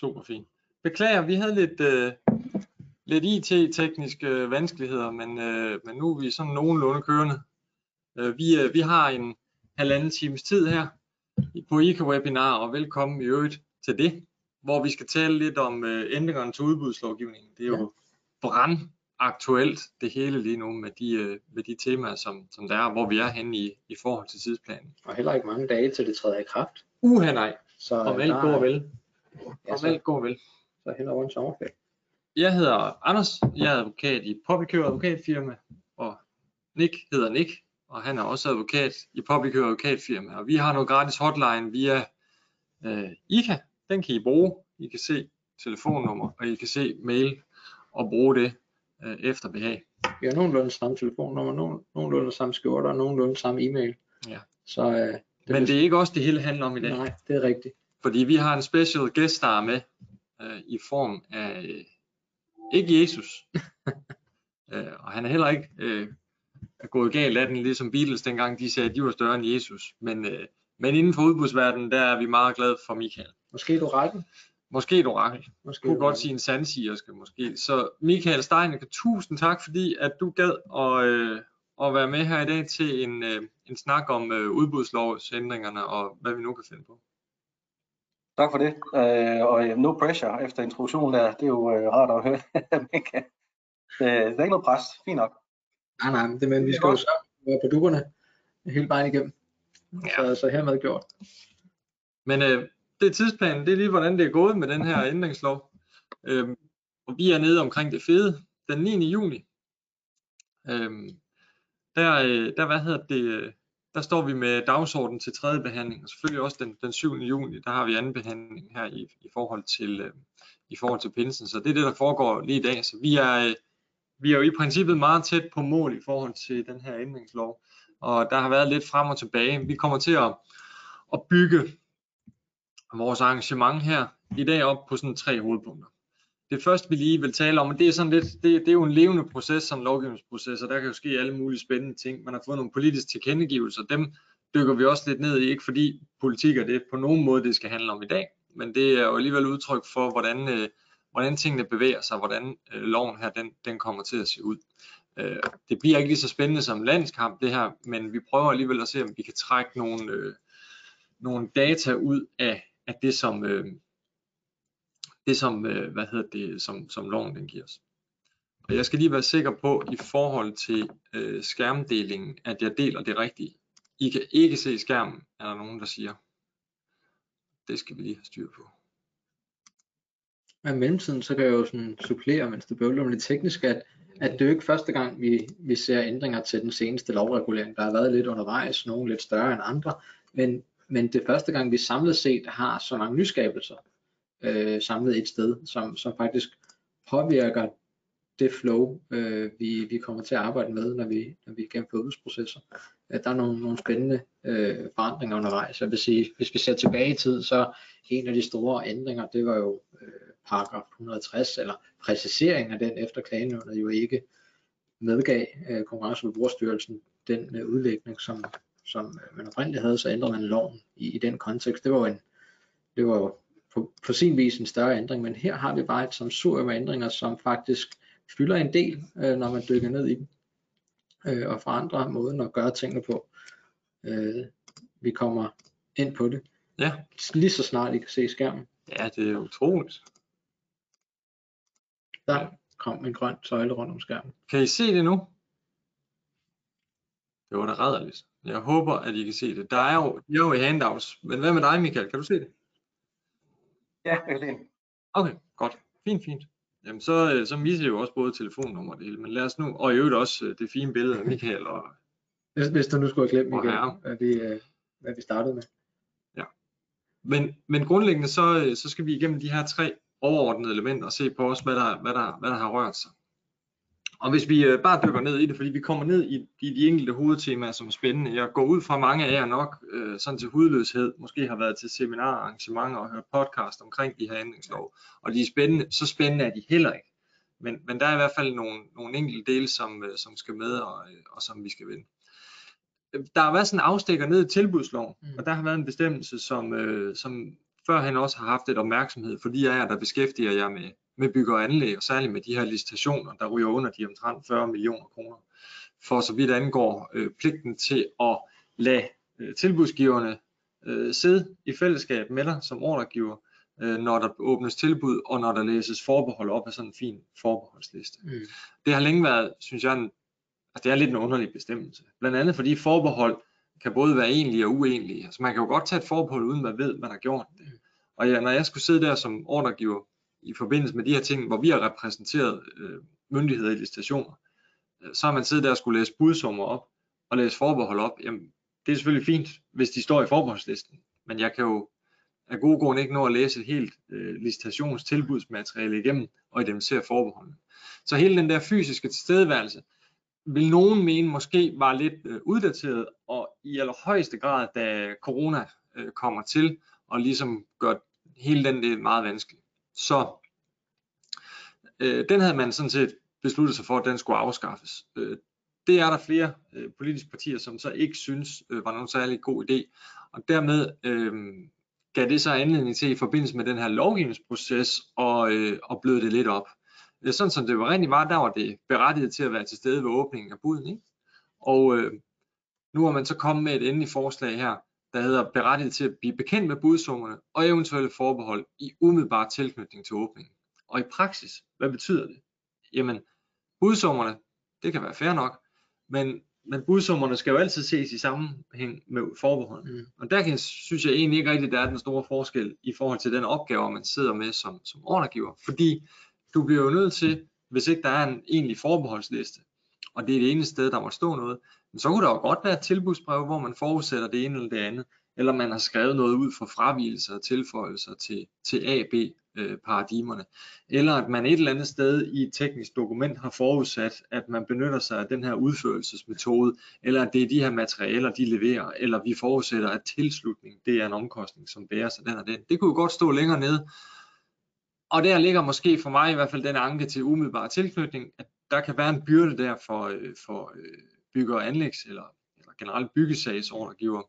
Super fint. Beklager, vi havde lidt, øh, lidt IT-tekniske øh, vanskeligheder, men, øh, men nu er vi sådan nogenlunde kørende. Øh, vi, øh, vi har en halvanden times tid her på ICA Webinar, og velkommen i øvrigt til det, hvor vi skal tale lidt om øh, ændringerne til udbudslovgivningen. Det er jo brand aktuelt det hele lige nu med de, øh, med de temaer, som, som der er, hvor vi er henne i, i forhold til tidsplanen. Og heller ikke mange dage til det træder i kraft. Uha nej, Så om alt der går vel. Ja, så, alt går vel. så hen over en sommerferie. Jeg hedder Anders, jeg er advokat i Public advokatfirma, og Nick hedder Nick, og han er også advokat i Public advokatfirma. Og vi har noget gratis hotline via øh, ICA, den kan I bruge. I kan se telefonnummer, og I kan se mail og bruge det øh, efter behag. Vi har nogenlunde samme telefonnummer, nogen, nogenlunde samme skjorter, og nogenlunde samme e-mail. Ja. Så øh, Men det er ikke også det hele handler om i dag. Nej, det er rigtigt. Fordi vi har en special guest star med øh, i form af øh, ikke Jesus. øh, og han er heller ikke øh, gået galt af den, ligesom Beatles dengang de sagde, at de var større end Jesus. Men, øh, men inden for udbudsverdenen, der er vi meget glade for Michael. Måske du retten. Måske et orakel. Måske kunne du godt sige en sandsigerske måske. Så Michael Steinicke, tusind tak, fordi at du gad at, øh, at være med her i dag til en, øh, en snak om øh, udbudslovsændringerne og hvad vi nu kan finde på. Tak for det. Øh, og øh, no pressure efter introduktionen der. Det er jo øh, rart at høre. Mika. øh, der er ikke noget pres. Fint nok. Nej, nej, men det, men vi er skal jo så være på dukkerne hele vejen igennem. Ja. Så, så hermed gjort. Men øh, det er tidsplanen, det er lige hvordan det er gået med den her ændringslov. Øh, og vi er nede omkring det fede, den 9. juni. Øh, der, øh, der, hvad hedder det, øh, der står vi med dagsordenen til tredje behandling, og selvfølgelig også den, den 7. juni, der har vi anden behandling her i, i forhold til øh, i forhold til pinsen. Så det er det, der foregår lige i dag. Så vi er, øh, vi er jo i princippet meget tæt på mål i forhold til den her ændringslov. Og der har været lidt frem og tilbage. Vi kommer til at, at bygge vores arrangement her i dag op på sådan tre hovedpunkter. Det første vi lige vil tale om, og det er sådan lidt, det, det er jo en levende proces, sådan en lovgivningsproces, og der kan jo ske alle mulige spændende ting. Man har fået nogle politiske tilkendegivelser, dem dykker vi også lidt ned i, ikke fordi politik er det på nogen måde, det skal handle om i dag, men det er jo alligevel udtryk for, hvordan, øh, hvordan tingene bevæger sig, hvordan øh, loven her, den, den kommer til at se ud. Øh, det bliver ikke lige så spændende som landskamp det her, men vi prøver alligevel at se, om vi kan trække nogle, øh, nogle data ud af, af det, som, øh, det som, øh, hvad hedder det, som, som loven den giver os. Og jeg skal lige være sikker på i forhold til øh, skærmdelingen, at jeg deler det rigtige. I kan ikke se skærmen, er der nogen, der siger. Det skal vi lige have styr på. Men i mellemtiden, så kan jeg jo sådan supplere, mens det bøvler om lidt teknisk, at, at det er jo ikke første gang, vi, vi ser ændringer til den seneste lovregulering. Der har været lidt undervejs, nogle lidt større end andre, men, men det er første gang, vi samlet set har så mange nyskabelser øh, samlet et sted, som, som faktisk påvirker det flow, øh, vi, vi kommer til at arbejde med, når vi, når vi gennemfører udbudsprocesser. Øh, der er nogle, nogle spændende øh, forandringer undervejs. Jeg vil sige, hvis vi ser tilbage i tid, så en af de store ændringer, det var jo øh, paragraf 160, eller præcisering af den efter klagenævnet jo ikke medgav øh, Konkurrence- og Forbrugerstyrelsen den øh, udlægning, som, som man oprindeligt havde, så ændrede man loven i, i den kontekst. Det var jo en, det var jo på, på sin vis en større ændring, men her har vi bare et samsurium af ændringer, som faktisk fylder en del, øh, når man dykker ned i dem, øh, og forandrer måden at gøre tingene på. Øh, vi kommer ind på det, Ja, lige så snart I kan se skærmen. ja det er utroligt. Der kom en grøn søjle rundt om skærmen. Kan I se det nu? Det var da rædderligt. Jeg håber, at I kan se det. Der er jo, jo i handouts. Men hvad med dig, Michael? Kan du se det? Ja, jeg kan se den. Okay, godt. Fint, fint. Jamen, så, øh, så misser jeg jo også både telefonnummer og det hele. Men lad os nu, og i øvrigt også øh, det fine billede af Michael. Og, Hvis, hvis du nu skulle have glemt, Michael, hvad, vi, øh, hvad vi startede med. men, men grundlæggende, så, så skal vi igennem de her tre overordnede elementer og se på også, hvad der, hvad der, hvad der har rørt sig. Og hvis vi øh, bare dykker ned i det, fordi vi kommer ned i, i de enkelte hovedtemaer, som er spændende. Jeg går ud fra mange af jer nok øh, sådan til hudløshed, måske har været til seminarer, arrangementer og hørt podcast omkring de her ændringslov. Og de er spændende, så spændende er de heller ikke. Men, men der er i hvert fald nogle, nogle enkelte dele, som, øh, som skal med og, øh, og som vi skal vende. Der har været sådan en afstikker ned i tilbudsloven, Mm. og der har været en bestemmelse, som, øh, som førhen også har haft et opmærksomhed for de af jer, der beskæftiger jer med, med bygge og anlæg, og særligt med de her licitationer, der ryger under de omtrent 40 millioner kroner. For så vidt angår øh, pligten til at lade øh, tilbudsgiverne øh, sidde i fællesskab med dig som ordregiver, øh, når der åbnes tilbud, og når der læses forbehold op af sådan en fin forbeholdsliste. Mm. Det har længe været, synes jeg, en, altså det er lidt en underlig bestemmelse. Blandt andet fordi forbehold kan både være egentlige og uegentlige. Altså man kan jo godt tage et forbehold, uden man ved, man har gjort det. Og ja, når jeg skulle sidde der som ordregiver i forbindelse med de her ting, hvor vi har repræsenteret øh, myndigheder i licitationer, øh, så har man siddet der og skulle læse budsummer op og læse forbehold op. Jamen, det er selvfølgelig fint, hvis de står i forbeholdslisten, men jeg kan jo af gode grunde ikke nå at læse et helt øh, licitationstilbudsmateriale igennem og identificere forbeholdene. Så hele den der fysiske tilstedeværelse, vil nogen mene måske var lidt øh, uddateret, og i allerhøjeste grad, da corona øh, kommer til, og ligesom gør hele den del meget vanskeligt. Så øh, den havde man sådan set besluttet sig for, at den skulle afskaffes. Øh, det er der flere øh, politiske partier, som så ikke synes øh, var nogen særlig god idé, og dermed øh, gav det så anledning til i forbindelse med den her lovgivningsproces og, øh, og bløde det lidt op. Øh, sådan som det var rent var, der var det berettiget til at være til stede ved åbningen af buden. Ikke? Og øh, nu har man så kommet med et endeligt forslag her, der hedder berettiget til at blive bekendt med budsummerne og eventuelle forbehold i umiddelbar tilknytning til åbningen. Og i praksis, hvad betyder det? Jamen, budsummerne, det kan være fair nok, men, men budsummerne skal jo altid ses i sammenhæng med forbeholdene. Mm. Og der kan, synes jeg egentlig ikke rigtigt, der er den store forskel i forhold til den opgave, man sidder med som, som ordregiver. Fordi du bliver jo nødt til, hvis ikke der er en egentlig forbeholdsliste, og det er det eneste sted, der må stå noget, men så kunne der jo godt være et tilbudsbrev, hvor man forudsætter det ene eller det andet, eller man har skrevet noget ud for fravigelser og tilføjelser til, til AB øh, paradigmerne, eller at man et eller andet sted i et teknisk dokument har forudsat, at man benytter sig af den her udførelsesmetode, eller at det er de her materialer, de leverer, eller vi forudsætter, at tilslutning, det er en omkostning, som bærer sig den og den. Det kunne jo godt stå længere nede, og der ligger måske for mig i hvert fald den anke til umiddelbar tilknytning, at der kan være en byrde der for, øh, for øh, bygger og anlægs eller, eller generelt byggesagsordregiver,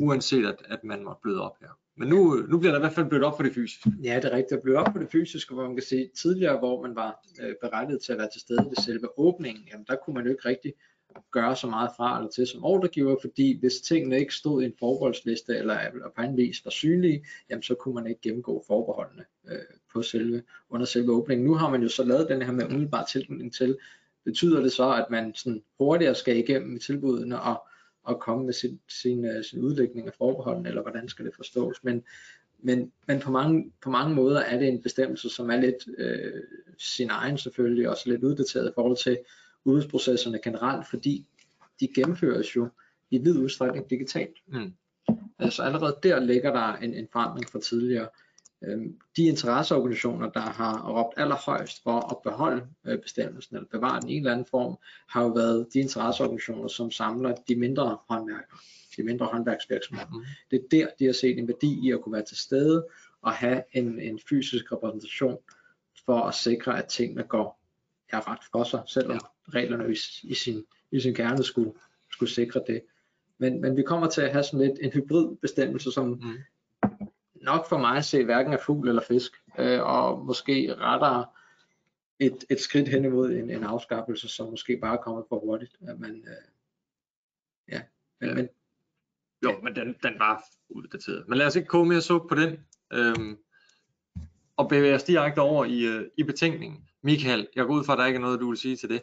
uanset at, at man måtte bløde op her. Men nu, øh, nu bliver der i hvert fald blødt op for det fysiske. Ja, det er rigtigt. Der blive op på det fysiske, hvor man kan se tidligere, hvor man var øh, berettiget til at være til stede ved selve åbningen, jamen der kunne man jo ikke rigtig gøre så meget fra eller til som ordregiver, fordi hvis tingene ikke stod i en forbeholdsliste eller, på anden vis var synlige, jamen så kunne man ikke gennemgå forbeholdene øh, på selve, under selve åbningen. Nu har man jo så lavet den her med umiddelbar tilknytning til. Betyder det så, at man sådan hurtigere skal igennem tilbudene og, og komme med sin, sin, øh, sin udlægning af forbeholdene, eller hvordan skal det forstås? Men, men, men på, mange, på mange måder er det en bestemmelse, som er lidt øh, sin egen selvfølgelig, også lidt uddateret i forhold til udbudsprocesserne generelt, fordi de gennemføres jo i vid udstrækning digitalt. Mm. Altså allerede der ligger der en, en forandring fra tidligere. Øhm, de interesseorganisationer, der har råbt allerhøjst for at beholde øh, bestemmelsen eller bevare den i en eller anden form, har jo været de interesseorganisationer, som samler de mindre håndværkere, de mindre håndværksvirksomheder. Mm. Det er der, de har set en værdi i at kunne være til stede og have en, en fysisk repræsentation for at sikre, at tingene går ja, ret for sig, selvom ja. Reglerne i, i, sin, i sin kerne skulle, skulle sikre det. Men, men vi kommer til at have sådan lidt en hybrid bestemmelse, som Mm. nok for mig at se hverken er fugl eller fisk, øh, og måske rettere et, et skridt hen imod en, en afskaffelse, som måske bare er kommet for hurtigt. At man, øh, ja, men, men Jo, men den, den var uddateret. Men lad os ikke koge mere suppe på den. Øhm, og bevæge os direkte over i, øh, i betænkningen. Michael, jeg går ud fra, at der ikke er noget, du vil sige til det.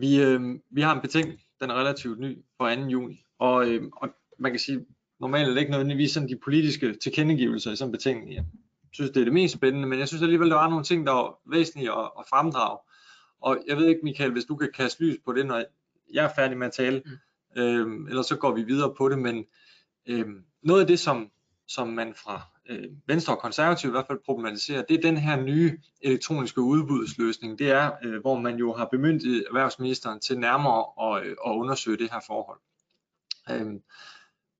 Vi, øh, vi har en betænkning, den er relativt ny på 2. juni, og, øh, og man kan sige, normalt er det ikke nødvendigvis sådan de politiske tilkendegivelser i sådan en betænkning. Jeg synes, det er det mest spændende, men jeg synes alligevel, der var nogle ting, der var væsentlige at, at fremdrage. Og jeg ved ikke, Michael, hvis du kan kaste lys på det, når jeg er færdig med at tale, mm. øhm, ellers så går vi videre på det, men øhm, noget af det, som, som man fra øh, Venstre og Konservative i hvert fald problematiserer, det er den her nye elektroniske udbudsløsning. Det er, øh, hvor man jo har bemyndiget erhvervsministeren til nærmere at, øh, at undersøge det her forhold. Øh,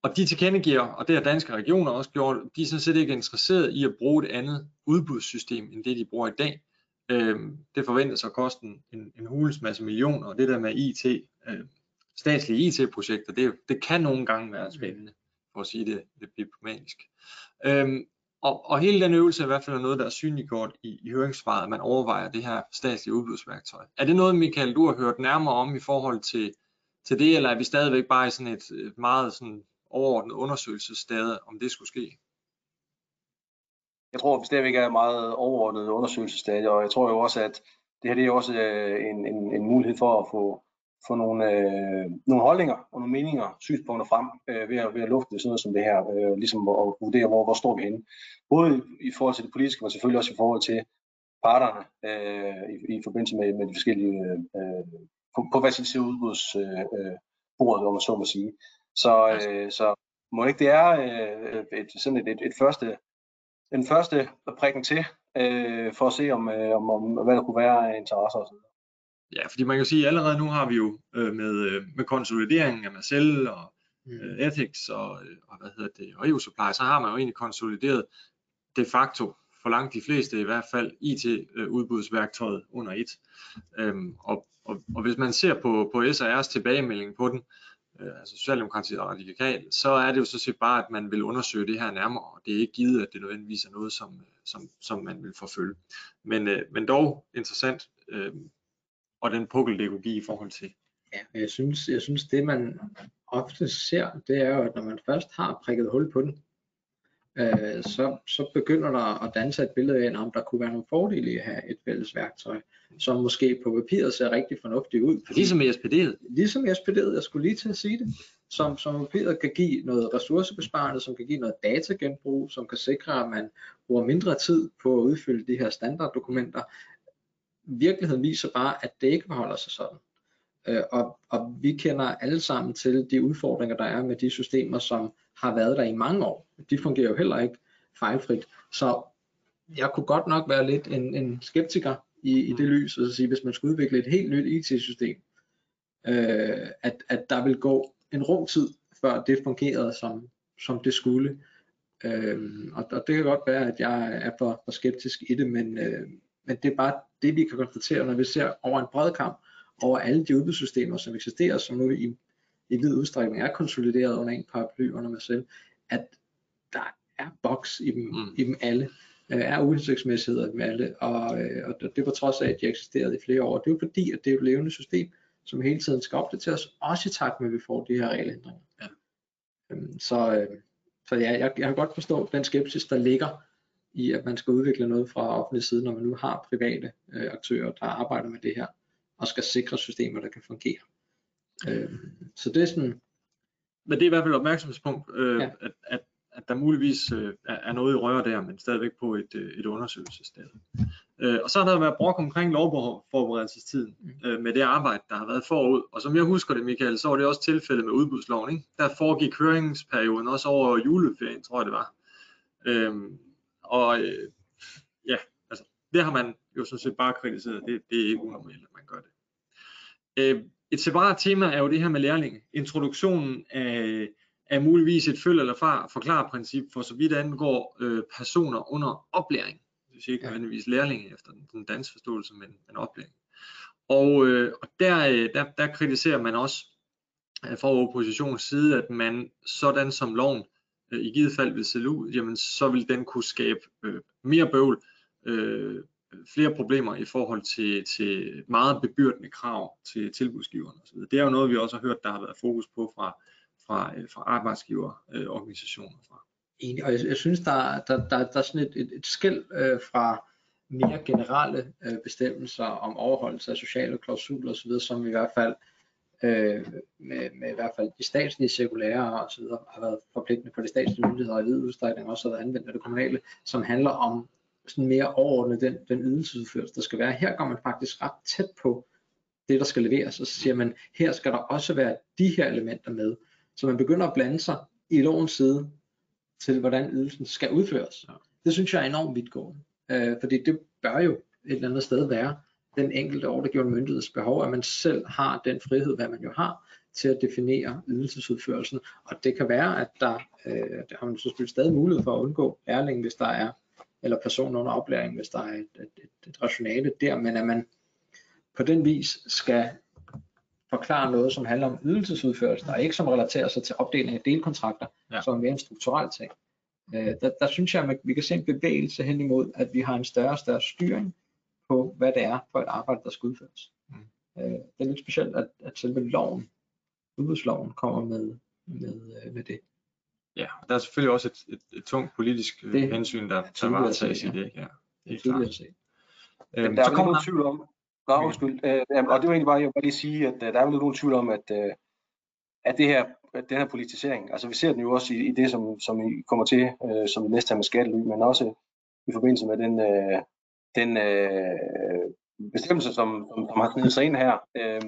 og de tilkendegiver, og det har danske regioner også gjort, de er sådan set ikke interesseret i at bruge et andet udbudssystem, end det de bruger i dag. Øh, det forventes at koste en, en, en masse millioner, og det der med IT, øh, statslige IT-projekter, det, det kan nogle gange være spændende for at sige det lidt diplomatisk. Øhm, og, og hele den øvelse er i hvert fald noget, der er synliggjort i, i høringssvaret, at man overvejer det her statslige udbudsværktøj. Er det noget, Michael, du har hørt nærmere om i forhold til, til det, eller er vi stadigvæk bare i sådan et, et meget sådan overordnet undersøgelsesstade, om det skulle ske? Jeg tror, at vi stadigvæk er meget overordnet undersøgelsesstadie, og jeg tror jo også, at det her det er også øh, en, en, en mulighed for at få, få nogle, øh, nogle holdninger og nogle meninger, synspunkter frem øh, ved, at, ved at lufte sådan noget som det her, øh, ligesom at, at vurdere, hvor, hvor står vi henne. Både i, forhold til det politiske, men selvfølgelig også i forhold til parterne øh, i, i forbindelse med, med de forskellige, øh, på, på hvad skal sige, udbudsbordet, øh, øh, øh om man så må sige. Så, øh, så må ikke det er øh, et, sådan et, et, et første, en første prikken til, øh, for at se, om, øh, om, om hvad der kunne være af interesser noget. Ja, fordi man kan sige, at allerede nu har vi jo øh, med, øh, med konsolideringen af Marcel og mm. øh, Ethics og, øh, og hvad hedder det, og EU Supply, så har man jo egentlig konsolideret de facto for langt de fleste i hvert fald IT-udbudsværktøjet under et. Øhm, og, og, og hvis man ser på, på SR's tilbagemelding på den, øh, altså Socialdemokratiet og Radikal, så er det jo så set bare, at man vil undersøge det her nærmere, og det er ikke givet, at det nødvendigvis er noget, som, som, som man vil forfølge. Men, øh, men dog interessant, øh, og den pukkel, det kunne give i forhold til. Ja, jeg synes, jeg synes det man ofte ser, det er jo, at når man først har prikket hul på den, øh, så, så begynder der at danse et billede af, om der kunne være nogle fordele i at have et fælles værktøj, som måske på papiret ser rigtig fornuftigt ud. Ligesom i SPD'et. Ligesom i SPD'et, jeg skulle lige til at sige det. Som, som papiret kan give noget ressourcebesparende, som kan give noget datagenbrug, som kan sikre, at man bruger mindre tid på at udfylde de her standarddokumenter. Virkeligheden viser bare, at det ikke forholder sig sådan. Øh, og, og vi kender alle sammen til de udfordringer, der er med de systemer, som har været der i mange år. De fungerer jo heller ikke fejlfrit. Så jeg kunne godt nok være lidt en, en skeptiker i, i det lys, og sige, hvis man skulle udvikle et helt nyt IT-system, øh, at, at der vil gå en rum tid, før det fungerede som, som det skulle. Øh, og, og det kan godt være, at jeg er for, for skeptisk i det, men, øh, men det er bare det, vi kan konstatere, når vi ser over en bred kamp, over alle de udbudssystemer, som eksisterer, som nu i, i vid udstrækning er konsolideret under en paraply under selv, at der er boks i dem, mm. i dem alle, øh, er uhensigtsmæssigheder i dem alle, og, øh, og det på trods af, at de eksisterede i flere år. Det er jo fordi, at det er et levende system, som hele tiden skal opdateres, også i takt med, at vi får de her regelændringer. Ja. Øhm, så, øh, så ja, jeg, jeg kan godt forstå den skepsis, der ligger i, at man skal udvikle noget fra offentlig side, når man nu har private øh, aktører, der arbejder med det her og skal sikre systemer, der kan fungere. Øh, så det er sådan... Men det er i hvert fald et opmærksomhedspunkt, øh, ja. at, at, at der muligvis øh, er noget i røre der, men stadigvæk på et, øh, et undersøgelsesstade. Øh, og så har der været brok omkring lovforberedelsestiden mm. øh, med det arbejde, der har været forud. Og som jeg husker det, Michael, så var det også tilfældet med udbudsloven. Ikke? Der foregik høringsperioden også over juleferien, tror jeg det var. Øh, og øh, ja, altså, det har man jo sådan set bare kritiseret. Det, det er ikke unormalt, at man gør det. Øh, et separat tema er jo det her med lærlinge. Introduktionen af, af muligvis et følg eller far forklar princip for så vidt angår øh, personer under oplæring. Det vil sige ikke nødvendigvis lærlinge efter den, den danske forståelse, men, men oplæring. Og, øh, og der, øh, der, der kritiserer man også øh, fra oppositionens side, at man sådan som loven Øh, i givet fald vil se ud, jamen så vil den kunne skabe øh, mere bøvl, øh, flere problemer i forhold til, til meget bebyrdende krav til tilbudsgiverne osv. Det er jo noget, vi også har hørt, der har været fokus på fra, fra, øh, fra arbejdsgiverorganisationer. Øh, fra. Enig, og jeg, jeg synes, der, der, der, der er sådan et, et, et skæld øh, fra mere generelle øh, bestemmelser om overholdelse af sociale klausuler osv., som i hvert fald øh, med, med i hvert fald de statslige cirkulære og så videre, har været forpligtende for de statslige myndigheder og i vid udstrækning også har været anvendt af det kommunale, som handler om sådan mere overordnet den, den ydelsesudførelse, der skal være. Her går man faktisk ret tæt på det, der skal leveres, og så siger man, her skal der også være de her elementer med. Så man begynder at blande sig i lovens side til, hvordan ydelsen skal udføres. Det synes jeg er enormt vidtgående, øh, fordi det bør jo et eller andet sted være den enkelte ordregivende myndigheds behov, at man selv har den frihed, hvad man jo har, til at definere ydelsesudførelsen. Og det kan være, at der, øh, der har man selvfølgelig stadig mulighed for at undgå lærling, hvis der er eller person under oplæring, hvis der er et, et, et, et rationale der, men at man på den vis skal forklare noget, som handler om ydelsesudførelse, og ikke som relaterer sig til opdeling af delkontrakter, ja. som er mere en strukturel ting. Øh, der, der synes jeg, at vi kan se en bevægelse hen imod, at vi har en større og større styring på, hvad det er for et arbejde, der skal udføres. Mm. Øh, det er lidt specielt, at, at selve loven, udbudsloven, kommer med, med, øh, med det. Ja, der er selvfølgelig også et, et, et tungt politisk øh, det, hensyn, der, der varetages i det. Ja. Det er se. Øhm, der er vel nogen tvivl om, Nå, undskyld. Øh, og det var egentlig bare, jeg vil bare lige sige, at der er vel nogen tvivl om, at, at det her, at den her politisering, altså vi ser den jo også i, i det, som, som I kommer til, øh, som det næste med skattely, men også i forbindelse med den, øh, den øh, bestemmelse, som, som, som har snedet sig ind her, øh,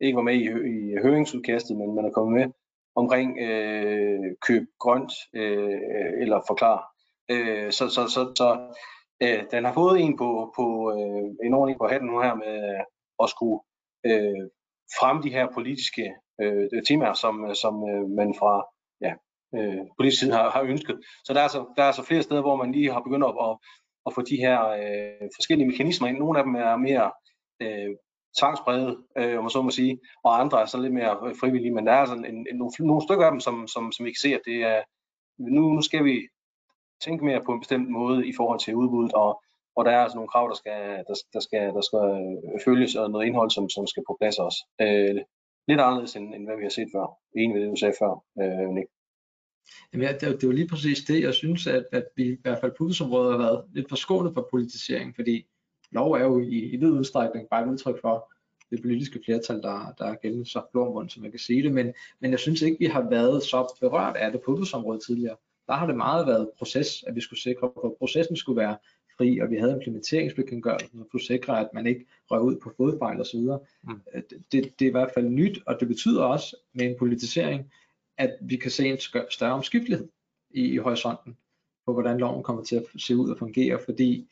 ikke var med i, i høringsudkastet, men man er kommet med omkring øh, køb grønt øh, eller forklar. Øh, så, så, så, så øh, den har fået en på, på øh, en ordentlig på hatten nu her med at skulle øh, fremme de her politiske øh, temaer, som, som øh, man fra ja, øh, politisk side har, har ønsket. Så der er, så, der er så flere steder, hvor man lige har begyndt at, at, at få de her øh, forskellige mekanismer ind. Nogle af dem er mere øh, tvangsbredet, øh, om man så må sige, og andre er så lidt mere øh, frivillige, men der er altså en, en, nogle, nogle stykker af dem, som, som, som vi kan se, at det er, nu, nu skal vi tænke mere på en bestemt måde i forhold til udbuddet, og, og der er altså nogle krav, der skal, der, der skal, der skal øh, følges, og noget indhold, som, som skal på plads også. Øh, lidt anderledes, end, end hvad vi har set før. Enig med det, du sagde før, øh, Nick. Jamen, ja, det, det er jo lige præcis det, jeg synes, at, at vi i hvert fald på udsområdet har været lidt forskånet for politisering, fordi lov er jo i, i vid udstrækning bare et udtryk for det politiske flertal, der, der er gældende så flormund, som jeg kan sige det, men, men jeg synes ikke, vi har været så berørt af det på udsområdet tidligere. Der har det meget været proces, at vi skulle sikre, at processen skulle være fri, og vi havde implementeringsbekendtgørelsen, som skulle sikre, at man ikke røg ud på fodfejl osv. Mm. Det, det, det er i hvert fald nyt, og det betyder også med en politisering, at vi kan se en større omskiftelighed i, i horisonten på, hvordan loven kommer til at se ud og fungere, fordi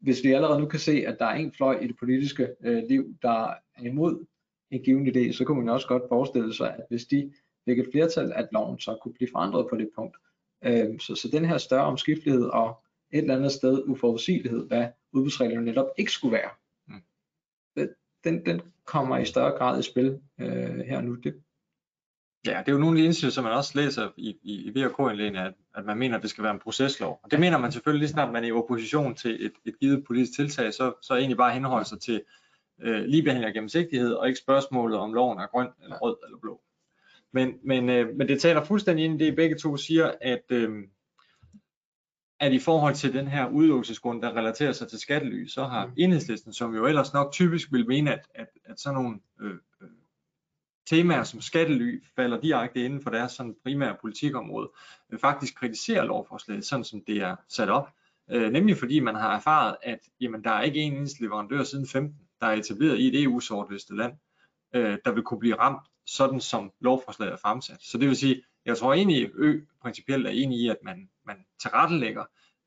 hvis vi allerede nu kan se, at der er en fløj i det politiske øh, liv, der er imod en given idé, så kunne man også godt forestille sig, at hvis de fik et flertal, at loven så kunne blive forandret på det punkt. Øh, så, så den her større omskiftelighed og et eller andet sted uforudsigelighed, hvad udbudsreglerne netop ikke skulle være, mm. den, den kommer i større grad i spil øh, her nu. Det, Ja, det er jo nogle af de indstillinger, som man også læser i, i, i VK-indlægene, at, at man mener, at det skal være en proceslov. Og det mener man selvfølgelig lige snart, man er i opposition til et, et givet politisk tiltag, så, så egentlig bare henholde sig til øh, ligebehandling og gennemsigtighed, og ikke spørgsmålet om loven er grøn, eller rød eller blå. Men, men, øh, men det taler fuldstændig ind i det, begge to siger, at, øh, at i forhold til den her udelukkelsesgrund, der relaterer sig til skattely, så har mm. enhedslisten, som jo ellers nok typisk vil mene, at, at, at sådan nogle øh temaer som skattely falder direkte inden for deres sådan primære politikområde, øh, faktisk kritiserer lovforslaget, sådan som det er sat op. Øh, nemlig fordi man har erfaret, at jamen, der er ikke en eneste leverandør siden 15, der er etableret i et EU-sortliste land, øh, der vil kunne blive ramt, sådan som lovforslaget er fremsat. Så det vil sige, jeg tror egentlig, Ø principielt er enig i, at man, man tilrettelægger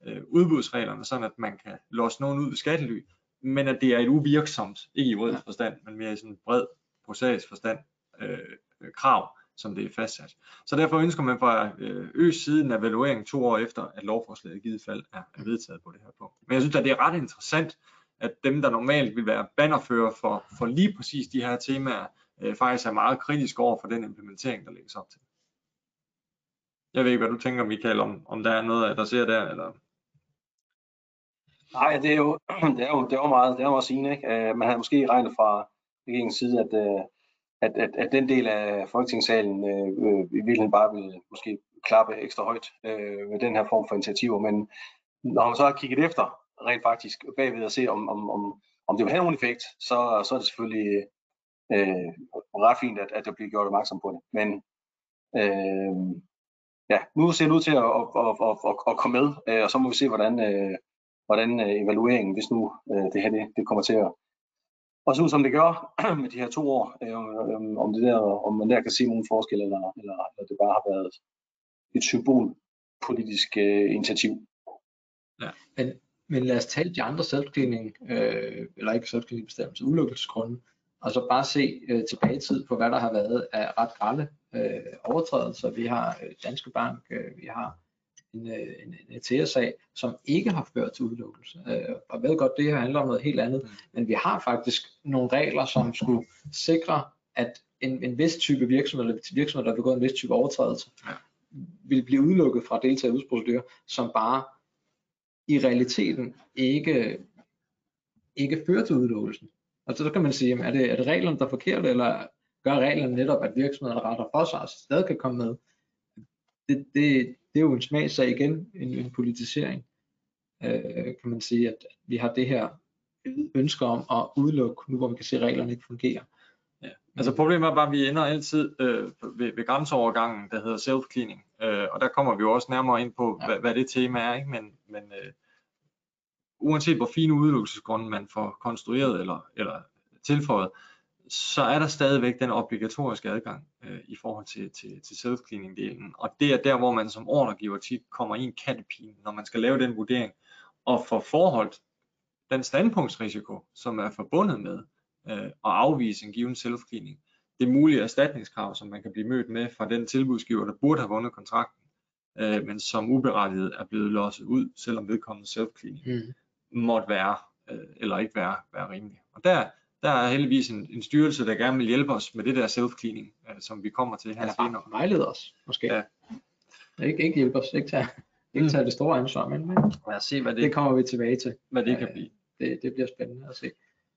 øh, udbudsreglerne, sådan at man kan låse nogen ud ved skattely, men at det er et uvirksomt, ikke i rød forstand, men mere i sådan en bred prosaisk forstand, øh, krav, som det er fastsat. Så derfor ønsker man fra øh, Øs side en evaluering to år efter, at lovforslaget i givet fald er, vedtaget på det her punkt. Men jeg synes at det er ret interessant, at dem, der normalt vil være bannerfører for, for lige præcis de her temaer, øh, faktisk er meget kritiske over for den implementering, der lægges op til. Jeg ved ikke, hvad du tænker, Michael, om, om der er noget, der ser der, eller? Nej, det er jo, det er jo, det er jo meget, det er jo meget sigende, ikke? Øh, man havde måske regnet fra regeringens side, at, øh, at, at, at den del af Folketingssalen øh, øh, i virkeligheden bare vil måske klappe ekstra højt øh, med den her form for initiativer, men når man så har kigget efter rent faktisk bagved og se, om, om, om, om det vil have nogen effekt, så, så er det selvfølgelig øh, ret fint, at, at der bliver gjort opmærksom på det. Men øh, ja, nu ser det ud til at, at, at, at, at, at komme med, øh, og så må vi se, hvordan, øh, hvordan øh, evalueringen, hvis nu øh, det her det, det kommer til at også ud som det gør med de her to år, øh, om, det der, om man der kan se nogen forskel, eller, eller, eller det bare har været et symbolpolitisk øh, initiativ. Ja. Men, men lad os tale de andre selvcleaning, øh, eller ikke selvcleaning bestemmelser, ulykkelsesgrunde, og så bare se øh, tilbage i tid på, hvad der har været af ret grælde øh, overtrædelser. Vi har øh, Danske Bank, øh, vi har en, øh, en, en ETS-sag, som ikke har ført til udelukkelse. Øh, og ved godt, det her handler om noget helt andet, mm. men vi har faktisk nogle regler, som skulle sikre, at en, en vis type virksomhed, eller virksomhed, der begået en vis type overtrædelse, ja. vil blive udelukket fra deltage i udbudsprocedurer, som bare i realiteten ikke, ikke fører til udelukkelsen. Og så kan man sige, er det, er det reglerne, der er forkerte, eller gør reglerne netop, at virksomhederne retter for sig, og stadig kan komme med? Det, det, det er jo en smagsag igen, en, en politisering, øh, kan man sige, at vi har det her ønsker om at udelukke, nu hvor vi kan se, at reglerne ikke fungerer. Ja. Altså problemet er bare, at vi ender altid øh, ved, ved grænseovergangen, der hedder self-cleaning, øh, og der kommer vi jo også nærmere ind på, ja. hvad, hvad det tema er, ikke? men, men øh, uanset hvor fine udelukkelsesgrunde man får konstrueret eller, eller tilføjet, så er der stadigvæk den obligatoriske adgang øh, i forhold til, til, til self-cleaning-delen. Og det er der, hvor man som ordregiver tit kommer i en kattepine, når man skal lave den vurdering, og få forholdt den standpunktsrisiko, som er forbundet med øh, at afvise en given self-cleaning. Det mulige erstatningskrav, som man kan blive mødt med fra den tilbudsgiver, der burde have vundet kontrakten, øh, men som uberettiget er blevet losset ud, selvom vedkommende self-cleaning mm. måtte være, øh, eller ikke være, være rimelig. Og der, der er heldigvis en, en styrelse, der gerne vil hjælpe os med det der self-cleaning, øh, som vi kommer til her Eller senere. bare vejlede os, måske. Ja. Ikke, ikke hjælpe os, ikke tage, ikke Mm. tage det store ansvar, men, men Lad os se, hvad det, det kommer vi tilbage til. hvad det kan blive. Det, det bliver spændende at se.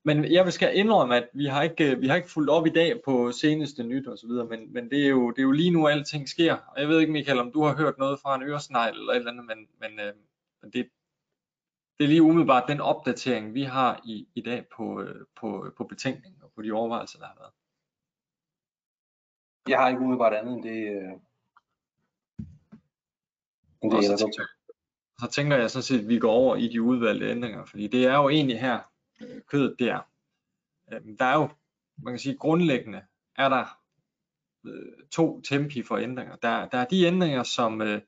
Men jeg vil skal indrømme, at vi har ikke, vi har ikke fulgt op i dag på seneste nyt og så videre, men, men det, er jo, det er jo lige nu, alting sker. Og jeg ved ikke, Michael, om du har hørt noget fra en øresnegl eller et eller andet, men, men, øh, men det, det er lige umiddelbart den opdatering, vi har i, i dag på, øh, på, på betænkningen og på de overvejelser, der har været. Jeg har ikke umiddelbart andet end det, øh, end det Og så, er tænker, så tænker jeg sådan set, at vi går over i de udvalgte ændringer, fordi det er jo egentlig her, øh, kødet det er. Øh, Der er jo, man kan sige, grundlæggende er der øh, to tempi for ændringer. Der, der er de ændringer, som, øh,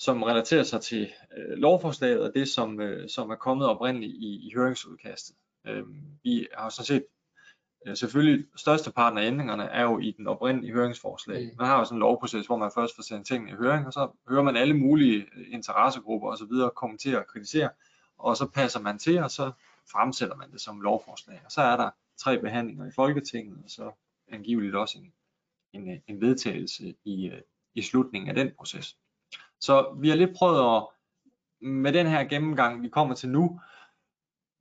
som relaterer sig til øh, lovforslaget og det, som, øh, som er kommet oprindeligt i, i høringsudkastet. Øh, vi har sådan set øh, selvfølgelig størsteparten af ændringerne er jo i den oprindelige høringsforslag. Mm. Man har jo sådan en lovproces, hvor man først får sendt tingene i høring, og så hører man alle mulige øh, interessegrupper osv. kommentere og kritisere, og så passer man til, og så fremsætter man det som lovforslag. Og så er der tre behandlinger i Folketinget, og så angiveligt også en, en, øh, en vedtagelse i, øh, i slutningen af den proces. Så vi har lidt prøvet at, med den her gennemgang, vi kommer til nu,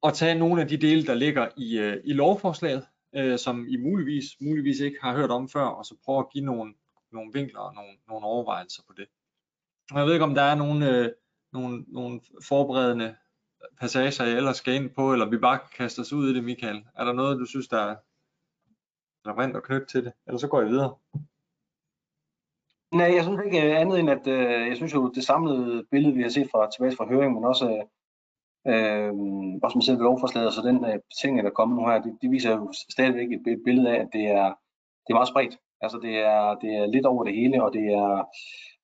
at tage nogle af de dele, der ligger i, øh, i lovforslaget, øh, som I muligvis, muligvis ikke har hørt om før, og så prøve at give nogle, nogle vinkler og nogle, nogle overvejelser på det. Og jeg ved ikke, om der er nogle, øh, nogle, nogle forberedende passager, jeg ellers skal ind på, eller vi bare kaster os ud i det, Michael. Er der noget, du synes, der er relevant at knytte til det? Eller så går jeg videre. Nej, jeg synes ikke øh, andet end, at øh, jeg synes jo, det samlede billede, vi har set fra tilbage fra høringen, men også, øh, også med selve lovforslaget, og så den øh, ting, der er kommet nu her, det, det viser jo stadigvæk et, et billede af, at det er, det er meget spredt. Altså det er, det er lidt over det hele, og det er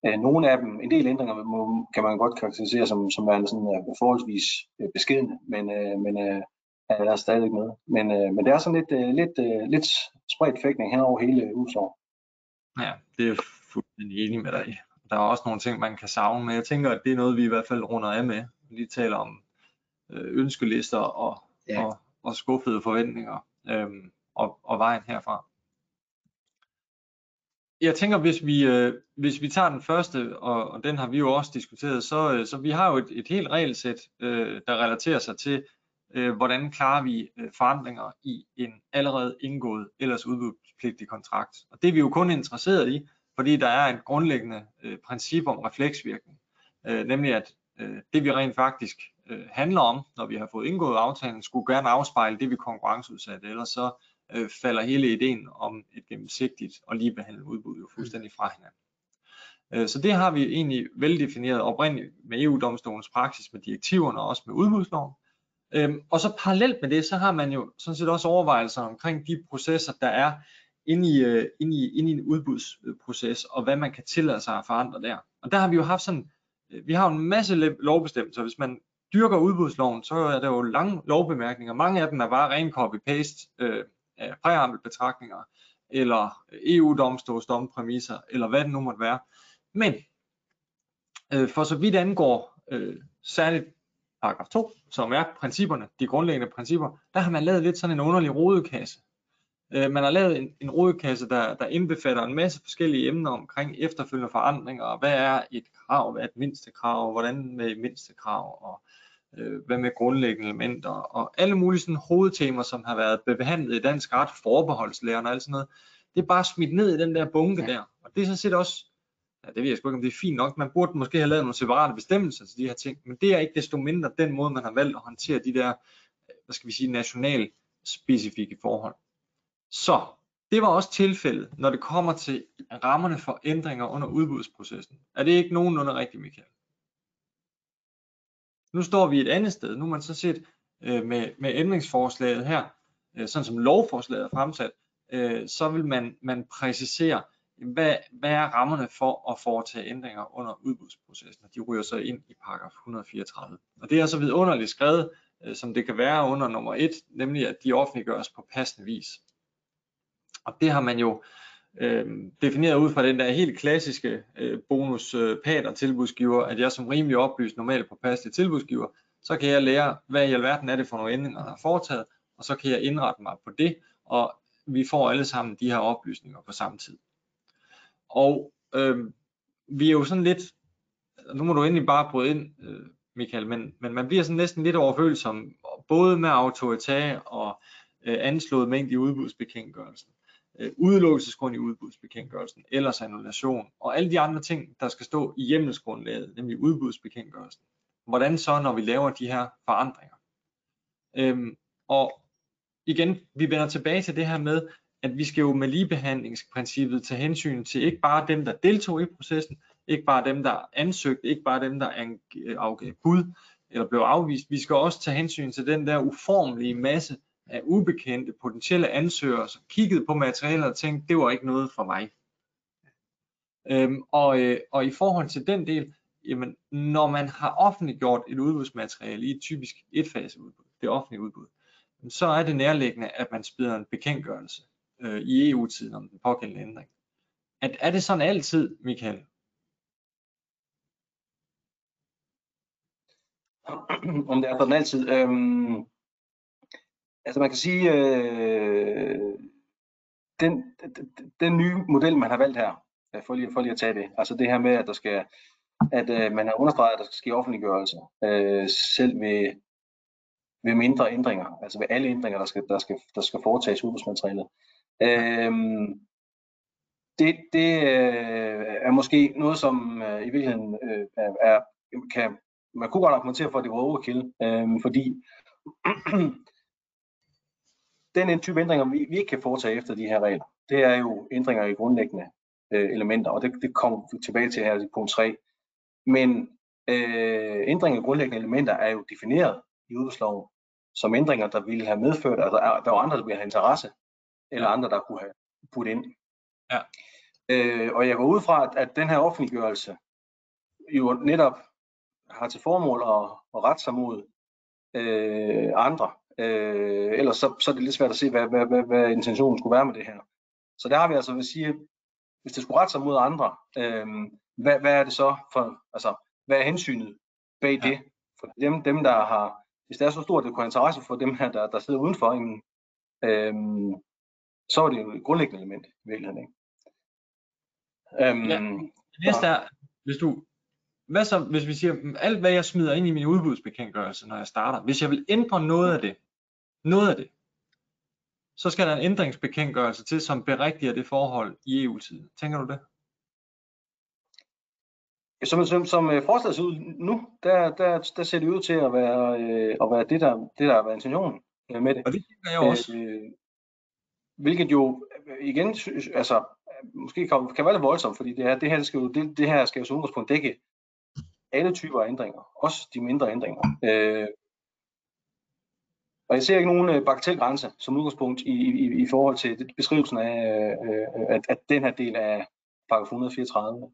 øh, nogle af dem, en del ændringer må, kan man godt karakterisere som, som er sådan øh, forholdsvis øh, beskedende, men, øh, men øh, er der stadigvæk med. Men, øh, men det er sådan lidt, øh, lidt, øh, lidt spredt fægtning hen over hele udsår. Ja, det er fuldstændig enig med dig i. Der er også nogle ting, man kan savne, men jeg tænker, at det er noget, vi i hvert fald runder af med. Vi lige taler om øh, ønskelister og, ja. og, og skuffede forventninger øhm, og, og vejen herfra. Jeg tænker, hvis vi, øh, hvis vi tager den første, og, og den har vi jo også diskuteret, så, øh, så vi har jo et, et helt regelsæt, øh, der relaterer sig til, øh, hvordan klarer vi øh, forandringer i en allerede indgået ellers udbudspligtig kontrakt. Og det er vi jo kun interesseret i, fordi der er et grundlæggende øh, princip om refleksvirkning, øh, nemlig at øh, det vi rent faktisk øh, handler om, når vi har fået indgået aftalen, skulle gerne afspejle det vi konkurrenceudsatte, ellers så øh, falder hele ideen om et gennemsigtigt og ligebehandlet udbud jo fuldstændig fra hinanden. Øh, Så det har vi egentlig veldefineret oprindeligt med EU-domstolens praksis med direktiverne og også med udbudsloven. Øhm, og så parallelt med det, så har man jo sådan set også overvejelser omkring de processer, der er inde i, øh, inde i, inde i en udbudsproces, og hvad man kan tillade sig at forandre der. Og der har vi jo haft sådan, øh, vi har jo en masse lovbestemmelser. Hvis man dyrker udbudsloven, så er der jo lange lovbemærkninger. Mange af dem er bare ren copy-paste øh, af præambelbetragtninger, eller EU-domstolsdompræmisser, eller hvad det nu måtte være. Men øh, for så vidt angår øh, særligt paragraf 2, som er principperne, de grundlæggende principper, der har man lavet lidt sådan en underlig rodekasse. Øh, man har lavet en, en rodekasse, der, der indbefatter en masse forskellige emner omkring efterfølgende forandringer, og hvad er et krav, hvad er et mindste krav, hvordan med mindste krav, og øh, hvad med grundlæggende elementer, og alle mulige sådan hovedtemaer, som har været behandlet i dansk ret, forbeholdslæren og alt sådan noget, det er bare smidt ned i den der bunke ja. der, og det er sådan set også, ja, det ved jeg sgu ikke, om det er fint nok, man burde måske have lavet nogle separate bestemmelser til de her ting, men det er ikke desto mindre den måde, man har valgt at håndtere de der, hvad skal vi sige, national specifikke forhold. Så det var også tilfældet, når det kommer til rammerne for ændringer under udbudsprocessen. Er det ikke nogenlunde rigtigt, Michael? Nu står vi et andet sted. Nu er man så set øh, med, med ændringsforslaget her, øh, sådan som lovforslaget er fremsat, øh, så vil man, man præcisere, hvad, hvad er rammerne for at foretage ændringer under udbudsprocessen, og de ryger så ind i paragraf 134. Og det er så vidunderligt skrevet, øh, som det kan være under nummer 1, nemlig at de offentliggøres på passende vis. Og det har man jo øh, defineret ud fra den der helt klassiske øh, bonus øh, pater tilbudsgiver, at jeg som rimelig oplyst normalt på tilbudsgiver, så kan jeg lære, hvad i alverden er det for nogle ændringer, der er foretaget, og så kan jeg indrette mig på det, og vi får alle sammen de her oplysninger på samme tid. Og øh, vi er jo sådan lidt, nu må du endelig bare bryde ind, øh, Michael, men, men man bliver sådan næsten lidt overfølsom, både med autoritet og øh, anslået mængde i udbudsbekendtgørelsen øh, udelukkelsesgrund i udbudsbekendtgørelsen, ellers annulation, og alle de andre ting, der skal stå i hjemmelsgrundlaget, nemlig udbudsbekendtgørelsen. Hvordan så, når vi laver de her forandringer? Øhm, og igen, vi vender tilbage til det her med, at vi skal jo med ligebehandlingsprincippet tage hensyn til ikke bare dem, der deltog i processen, ikke bare dem, der ansøgte, ikke bare dem, der afgav bud eller blev afvist. Vi skal også tage hensyn til den der uformelige masse af ubekendte potentielle ansøgere, som kiggede på materialet og tænkte, det var ikke noget for mig. Øhm, og, øh, og i forhold til den del, jamen, når man har offentliggjort et udbudsmateriale i et typisk et det offentlige udbud, så er det nærliggende, at man spider en bekendtgørelse øh, i EU-tiden om den pågældende ændring. At, er det sådan altid, Michael? Om det er sådan altid? Øhm, altså man kan sige, øh, den, den, den nye model, man har valgt her, øh, for lige, for lige at tage det, altså det her med, at der skal, at øh, man har understreget, at der skal ske offentliggørelse, øh, selv ved, ved mindre ændringer, altså ved alle ændringer, der skal, der skal, der skal foretages udbudsmaterialet. Øh, det det øh, er måske noget, som øh, i virkeligheden øh, er, er, kan, man kunne godt argumentere for, at det var overkill, øh, fordi den type ændringer, vi, vi ikke kan foretage efter de her regler, det er jo ændringer i grundlæggende øh, elementer, og det, det kommer vi tilbage til her i punkt 3. Men øh, ændringer i grundlæggende elementer er jo defineret i udbudsloven som ændringer, der ville have medført, altså der var andre, der ville have interesse, eller andre, der kunne have puttet ind. Ja. Øh, og jeg går ud fra, at, at den her offentliggørelse jo netop har til formål at, at rette sig mod øh, andre, Øh, ellers så, så er det lidt svært at se, hvad, hvad, hvad, hvad intentionen skulle være med det her. Så der har vi altså vil sige, hvis det skulle rette sig mod andre, øh, hvad, hvad er det så for, altså, hvad er hensynet bag ja. det? For dem, dem, der har, hvis det er så stort, det kunne have interesse for dem her, der, der sidder udenfor, jamen, øh, så er det jo et grundlæggende element i virkeligheden. Ikke? Øhm, ja. Det næste er, hvis du, hvad så, hvis vi siger, alt hvad jeg smider ind i min udbudsbekendtgørelse, når jeg starter, hvis jeg vil ændre noget af det, noget af det, så skal der en ændringsbekendtgørelse til, som berigtiger det forhold i EU-tiden. Tænker du det? Som, som, som øh, forslaget ser ud nu, der, der, der ser det ud til at være, øh, at være det, der, det, der har været intentionen øh, med det. Og det tænker jeg også. Øh, hvilket jo igen, altså, måske kan, kan være lidt voldsomt, fordi det her, det her skal jo, det, det her skal jo som udgangspunkt dække alle typer af ændringer, også de mindre ændringer. Øh, og jeg ser ikke nogen øh, bagatelgrænse som udgangspunkt i, i, i forhold til beskrivelsen af, øh, at, at den her del af paragraf 134.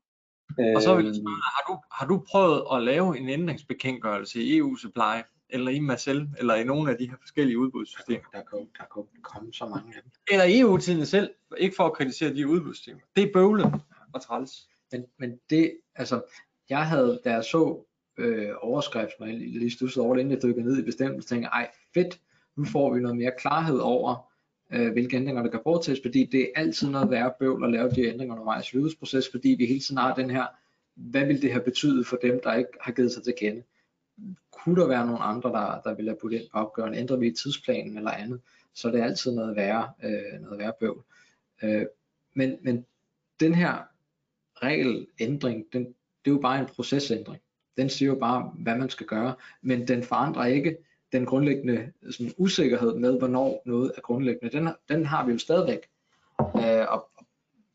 Og så vil jeg spørge, har du, har du prøvet at lave en ændringsbekendtgørelse i EU Supply, eller i Marcel, eller i nogle af de her forskellige udbudssystemer? Der kan, der kan komme så mange af dem. Eller EU-tiden selv, ikke for at kritisere de udbudssystemer. Det er bøvlet og træls. Men, men det, altså, jeg havde, da jeg så øh, overskriften, og lige stussede over det, inden jeg dykkede ned i bestemmelsen, tænkte ej fedt, nu får vi noget mere klarhed over, øh, hvilke ændringer der kan foretages, fordi det er altid noget værre bøvl at lave de ændringer undervejs i udbudsproces, fordi vi hele tiden har den her, hvad vil det her betyde for dem, der ikke har givet sig til kende? Kunne der være nogle andre, der, der vil have puttet ind på opgøren? ændrer vi tidsplanen eller andet, så er det altid noget værre, øh, noget værre bøvl. Øh, men, men den her regelændring, den, det er jo bare en procesændring. Den siger jo bare, hvad man skal gøre, men den forandrer ikke den grundlæggende sådan, usikkerhed med, hvornår noget er grundlæggende. Den, den har vi jo stadigvæk. Øh, og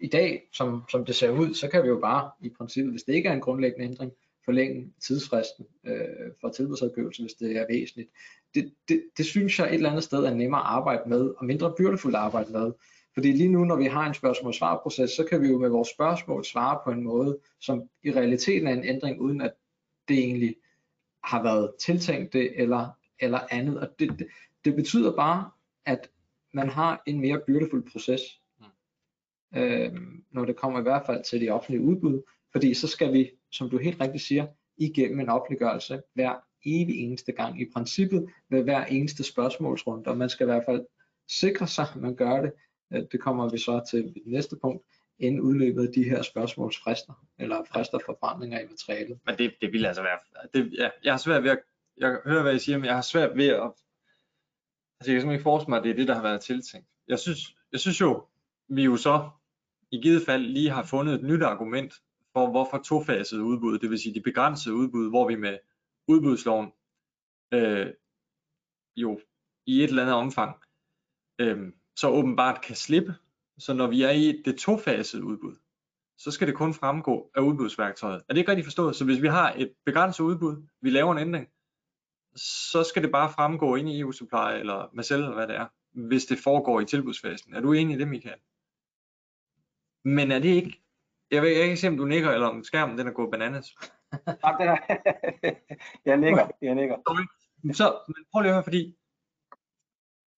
i dag, som, som det ser ud, så kan vi jo bare i princippet, hvis det ikke er en grundlæggende ændring, forlænge tidsfristen øh, for tilbudsadgivelse, hvis det er væsentligt. Det, det, det synes jeg et eller andet sted er nemmere at arbejde med, og mindre byrdefuldt at arbejde med. Fordi lige nu, når vi har en spørgsmål-svar-proces, så kan vi jo med vores spørgsmål svare på en måde, som i realiteten er en ændring, uden at det egentlig har været tiltænkt det, eller, eller andet. Og det, det, det betyder bare, at man har en mere byrdefuld proces, mm. øh, når det kommer i hvert fald til de offentlige udbud, fordi så skal vi, som du helt rigtigt siger, igennem en offentliggørelse hver evig eneste gang i princippet ved hver eneste spørgsmålsrunde, og man skal i hvert fald sikre sig, at man gør det. Øh, det kommer vi så til det næste punkt, inden udløbet af de her spørgsmålsfrister, eller frister for forandringer i materialet. Men det, det vil altså være, det, ja, jeg har svært ved at, jeg hører hvad I siger, men jeg har svært ved at, altså jeg kan simpelthen ikke forestille mig, at det er det, der har været tiltænkt. Jeg synes, jeg synes jo, vi jo så i givet fald lige har fundet et nyt argument for, hvorfor tofaset udbud, det vil sige de begrænsede udbud, hvor vi med udbudsloven øh, jo i et eller andet omfang øh, så åbenbart kan slippe. Så når vi er i det tofasede udbud, så skal det kun fremgå af udbudsværktøjet. Er det ikke rigtigt forstået? Så hvis vi har et begrænset udbud, vi laver en ændring, så skal det bare fremgå ind i EU-supply eller Marcel eller hvad det er, hvis det foregår i tilbudsfasen. Er du enig i det, Michael? Men er det ikke, jeg ved ikke se, om du nikker, eller om skærmen den er gået bananas. Jeg nikker, jeg nikker. Så, men prøv lige at høre, fordi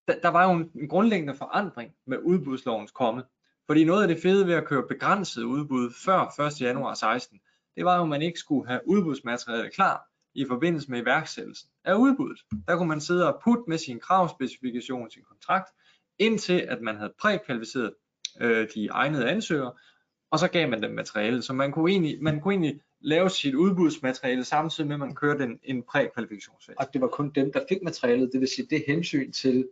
der, der var jo en, en grundlæggende forandring med udbudslovens komme. Fordi noget af det fede ved at køre begrænset udbud før 1. januar 16, det var jo, at man ikke skulle have udbudsmateriale klar i forbindelse med iværksættelsen af udbuddet. Der kunne man sidde og putte med sin kravspecifikation, sin kontrakt, indtil at man havde prækvalificeret øh, de egnede ansøgere, og så gav man dem materiale. Så man kunne egentlig, man kunne egentlig lave sit udbudsmateriale samtidig med, at man kørte en, en prækvalifikationsfase. Og det var kun dem, der fik materialet, det vil sige det hensyn til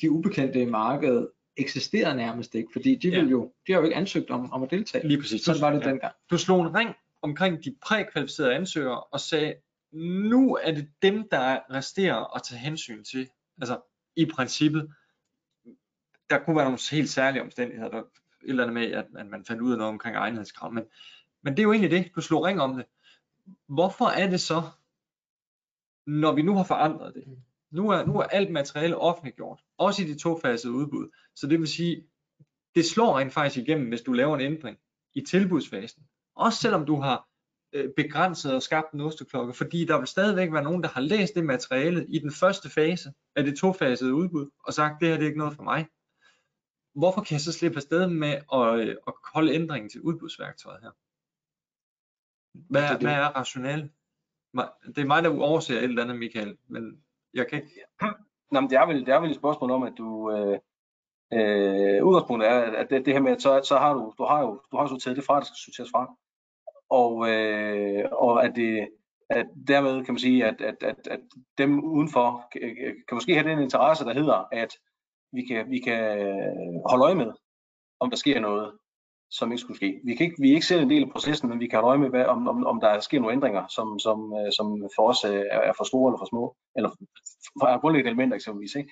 de ubekendte i markedet eksisterede nærmest ikke, fordi de, ja. jo, de har jo ikke ansøgt om, om at deltage. Lige præcis. Så var det ja. dengang. Du slog en ring omkring de prækvalificerede ansøgere og sagde, nu er det dem, der resterer at tage hensyn til. Altså i princippet, der kunne være nogle helt særlige omstændigheder, der, et eller andet med, at, at man fandt ud af noget omkring egenhedskrav, men, men det er jo egentlig det, du slog ring om det. Hvorfor er det så, når vi nu har forandret det, nu er, nu er alt materiale offentliggjort, også i de tofasede udbud. Så det vil sige, det slår rent faktisk igennem, hvis du laver en ændring i tilbudsfasen. Også selvom du har øh, begrænset og skabt en osteklokke, fordi der vil stadigvæk være nogen, der har læst det materiale i den første fase af det tofasede udbud, og sagt, det her det er ikke noget for mig. Hvorfor kan jeg så slippe afsted med at, øh, at holde ændringen til udbudsværktøjet her? Hvad, det, det. hvad er rationale? Det er mig, der overser et eller andet, Michael, men jeg kan ikke... Nå, men det er vel, det er vel et spørgsmål om, at du... Øh, øh, udgangspunktet er, at det, det her med, at så, så har du, du har jo du har sorteret det fra, der skal sorteres fra. Og, øh, og at det, at dermed kan man sige, at, at, at, at dem udenfor kan, kan måske have den interesse, der hedder, at vi kan, vi kan holde øje med, om der sker noget som ikke skulle ske. Vi, kan ikke, vi er ikke selv en del af processen, men vi kan holde øje med, hvad, om, om, om der sker nogle ændringer, som, som, øh, som for os øh, er, er for store eller for små, eller for, er grundlæggende elementer eksempelvis. Ikke?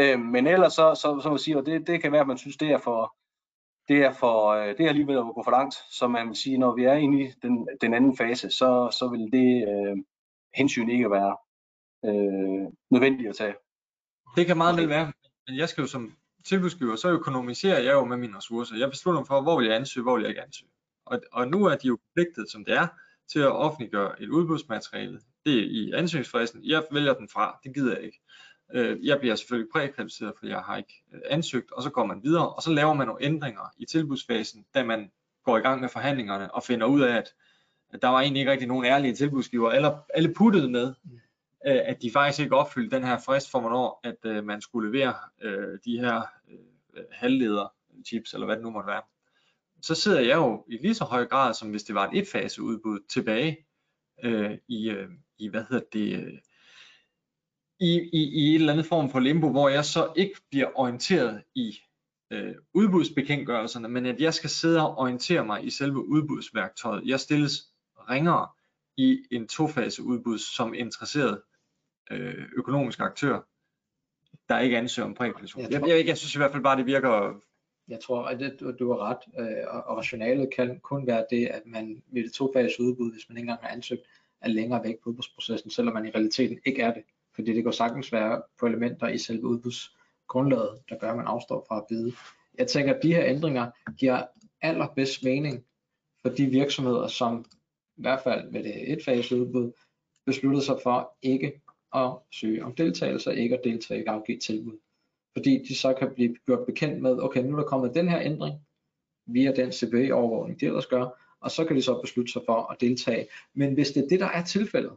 Øh, men ellers så, så, så må sige, og det, det kan være, at man synes, det er for, det er, for, øh, det er alligevel at gå for langt, så man vil sige, når vi er inde i den, den anden fase, så, så vil det øh, hensyn ikke være øh, nødvendigt at tage. Det kan meget vel være, men jeg skal jo som tilbudsgiver, så økonomiserer jeg jo med mine ressourcer. Jeg beslutter mig for, hvor vil jeg ansøge, hvor vil jeg ikke ansøge. Og, og nu er de jo forpligtet, som det er, til at offentliggøre et udbudsmateriale. Det er i ansøgningsfristen. Jeg vælger den fra. Det gider jeg ikke. Øh, jeg bliver selvfølgelig prækvalificeret, for jeg har ikke øh, ansøgt, og så går man videre, og så laver man nogle ændringer i tilbudsfasen, da man går i gang med forhandlingerne og finder ud af, at der var egentlig ikke rigtig nogen ærlige tilbudsgiver, eller alle puttede med, mm øh, at de faktisk ikke opfyldte den her frist for, hvornår at øh, man skulle levere øh, de her øh, halvleder chips, eller hvad det nu måtte være, så sidder jeg jo i lige så høj grad, som hvis det var et etfase udbud tilbage øh, i, øh, i, hvad hedder det, øh, i, i, i et eller andet form for limbo, hvor jeg så ikke bliver orienteret i øh, udbudsbekendtgørelserne, men at jeg skal sidde og orientere mig i selve udbudsværktøjet. Jeg stilles ringere i en tofase udbud som interesseret øh, økonomisk aktør, der ikke ansøger om prækvalifikation. Jeg, jeg, jeg, jeg synes i hvert fald bare, det virker jeg tror, at det, du, du har ret, øh, og, og rationalet kan kun være det, at man ved det tofase udbud, hvis man ikke engang har ansøgt, er længere væk på udbudsprocessen, selvom man i realiteten ikke er det. Fordi det går sagtens være på elementer i selve udbudsgrundlaget, der gør, at man afstår fra at byde. Jeg tænker, at de her ændringer giver allerbedst mening for de virksomheder, som i hvert fald ved det et fase udbud, besluttede sig for ikke at søge om deltagelse, ikke at deltage i afgivet tilbud fordi de så kan blive gjort bekendt med, okay, nu er der kommet den her ændring, via den CBA-overvågning, de ellers gør, og så kan de så beslutte sig for at deltage. Men hvis det er det, der er tilfældet,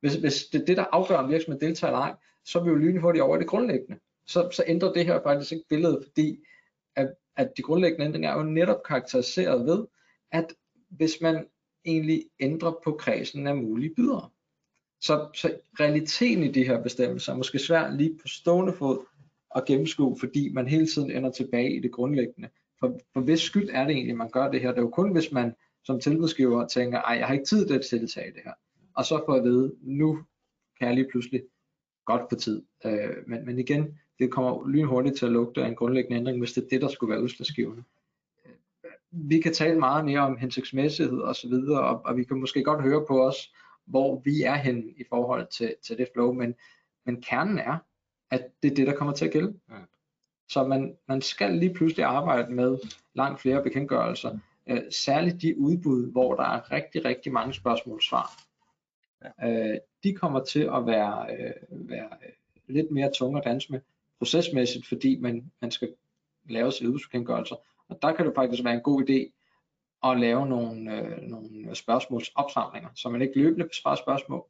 hvis, hvis det er det, der afgør, om virksomheden deltager eller ej, så er vi jo lynhurtigt over det grundlæggende. Så, så ændrer det her faktisk ikke billedet, fordi at, at de grundlæggende ændringer er jo netop karakteriseret ved, at hvis man egentlig ændrer på kredsen af mulige bydere. Så, så realiteten i de her bestemmelser er måske svært lige på stående fod at gennemskue, fordi man hele tiden ender tilbage i det grundlæggende. For, for hvis skyld er det egentlig, man gør det her? Det er jo kun, hvis man som tilbudsgiver tænker, ej, jeg har ikke tid til at deltage i det her. Og så får at vide, nu kan jeg lige pludselig godt få tid. Øh, men, men igen, det kommer lynhurtigt til at lugte af en grundlæggende ændring, hvis det er det, der skulle være udslagsgivende. Øh, vi kan tale meget mere om hensigtsmæssighed og så videre, og, og vi kan måske godt høre på os, hvor vi er hen i forhold til, til det flow, men, men kernen er, at det er det, der kommer til at gælde. Ja. Så man, man skal lige pludselig arbejde med langt flere bekendtgørelser, øh, særligt de udbud, hvor der er rigtig, rigtig mange spørgsmål svar. Ja. Øh, de kommer til at være, øh, være lidt mere tunge at danse med procesmæssigt, fordi man, man skal lave sig udbudsbekendtgørelser. Og der kan det faktisk være en god idé at lave nogle, øh, nogle spørgsmålsopsamlinger, så man ikke løbende besvarer spørgsmål,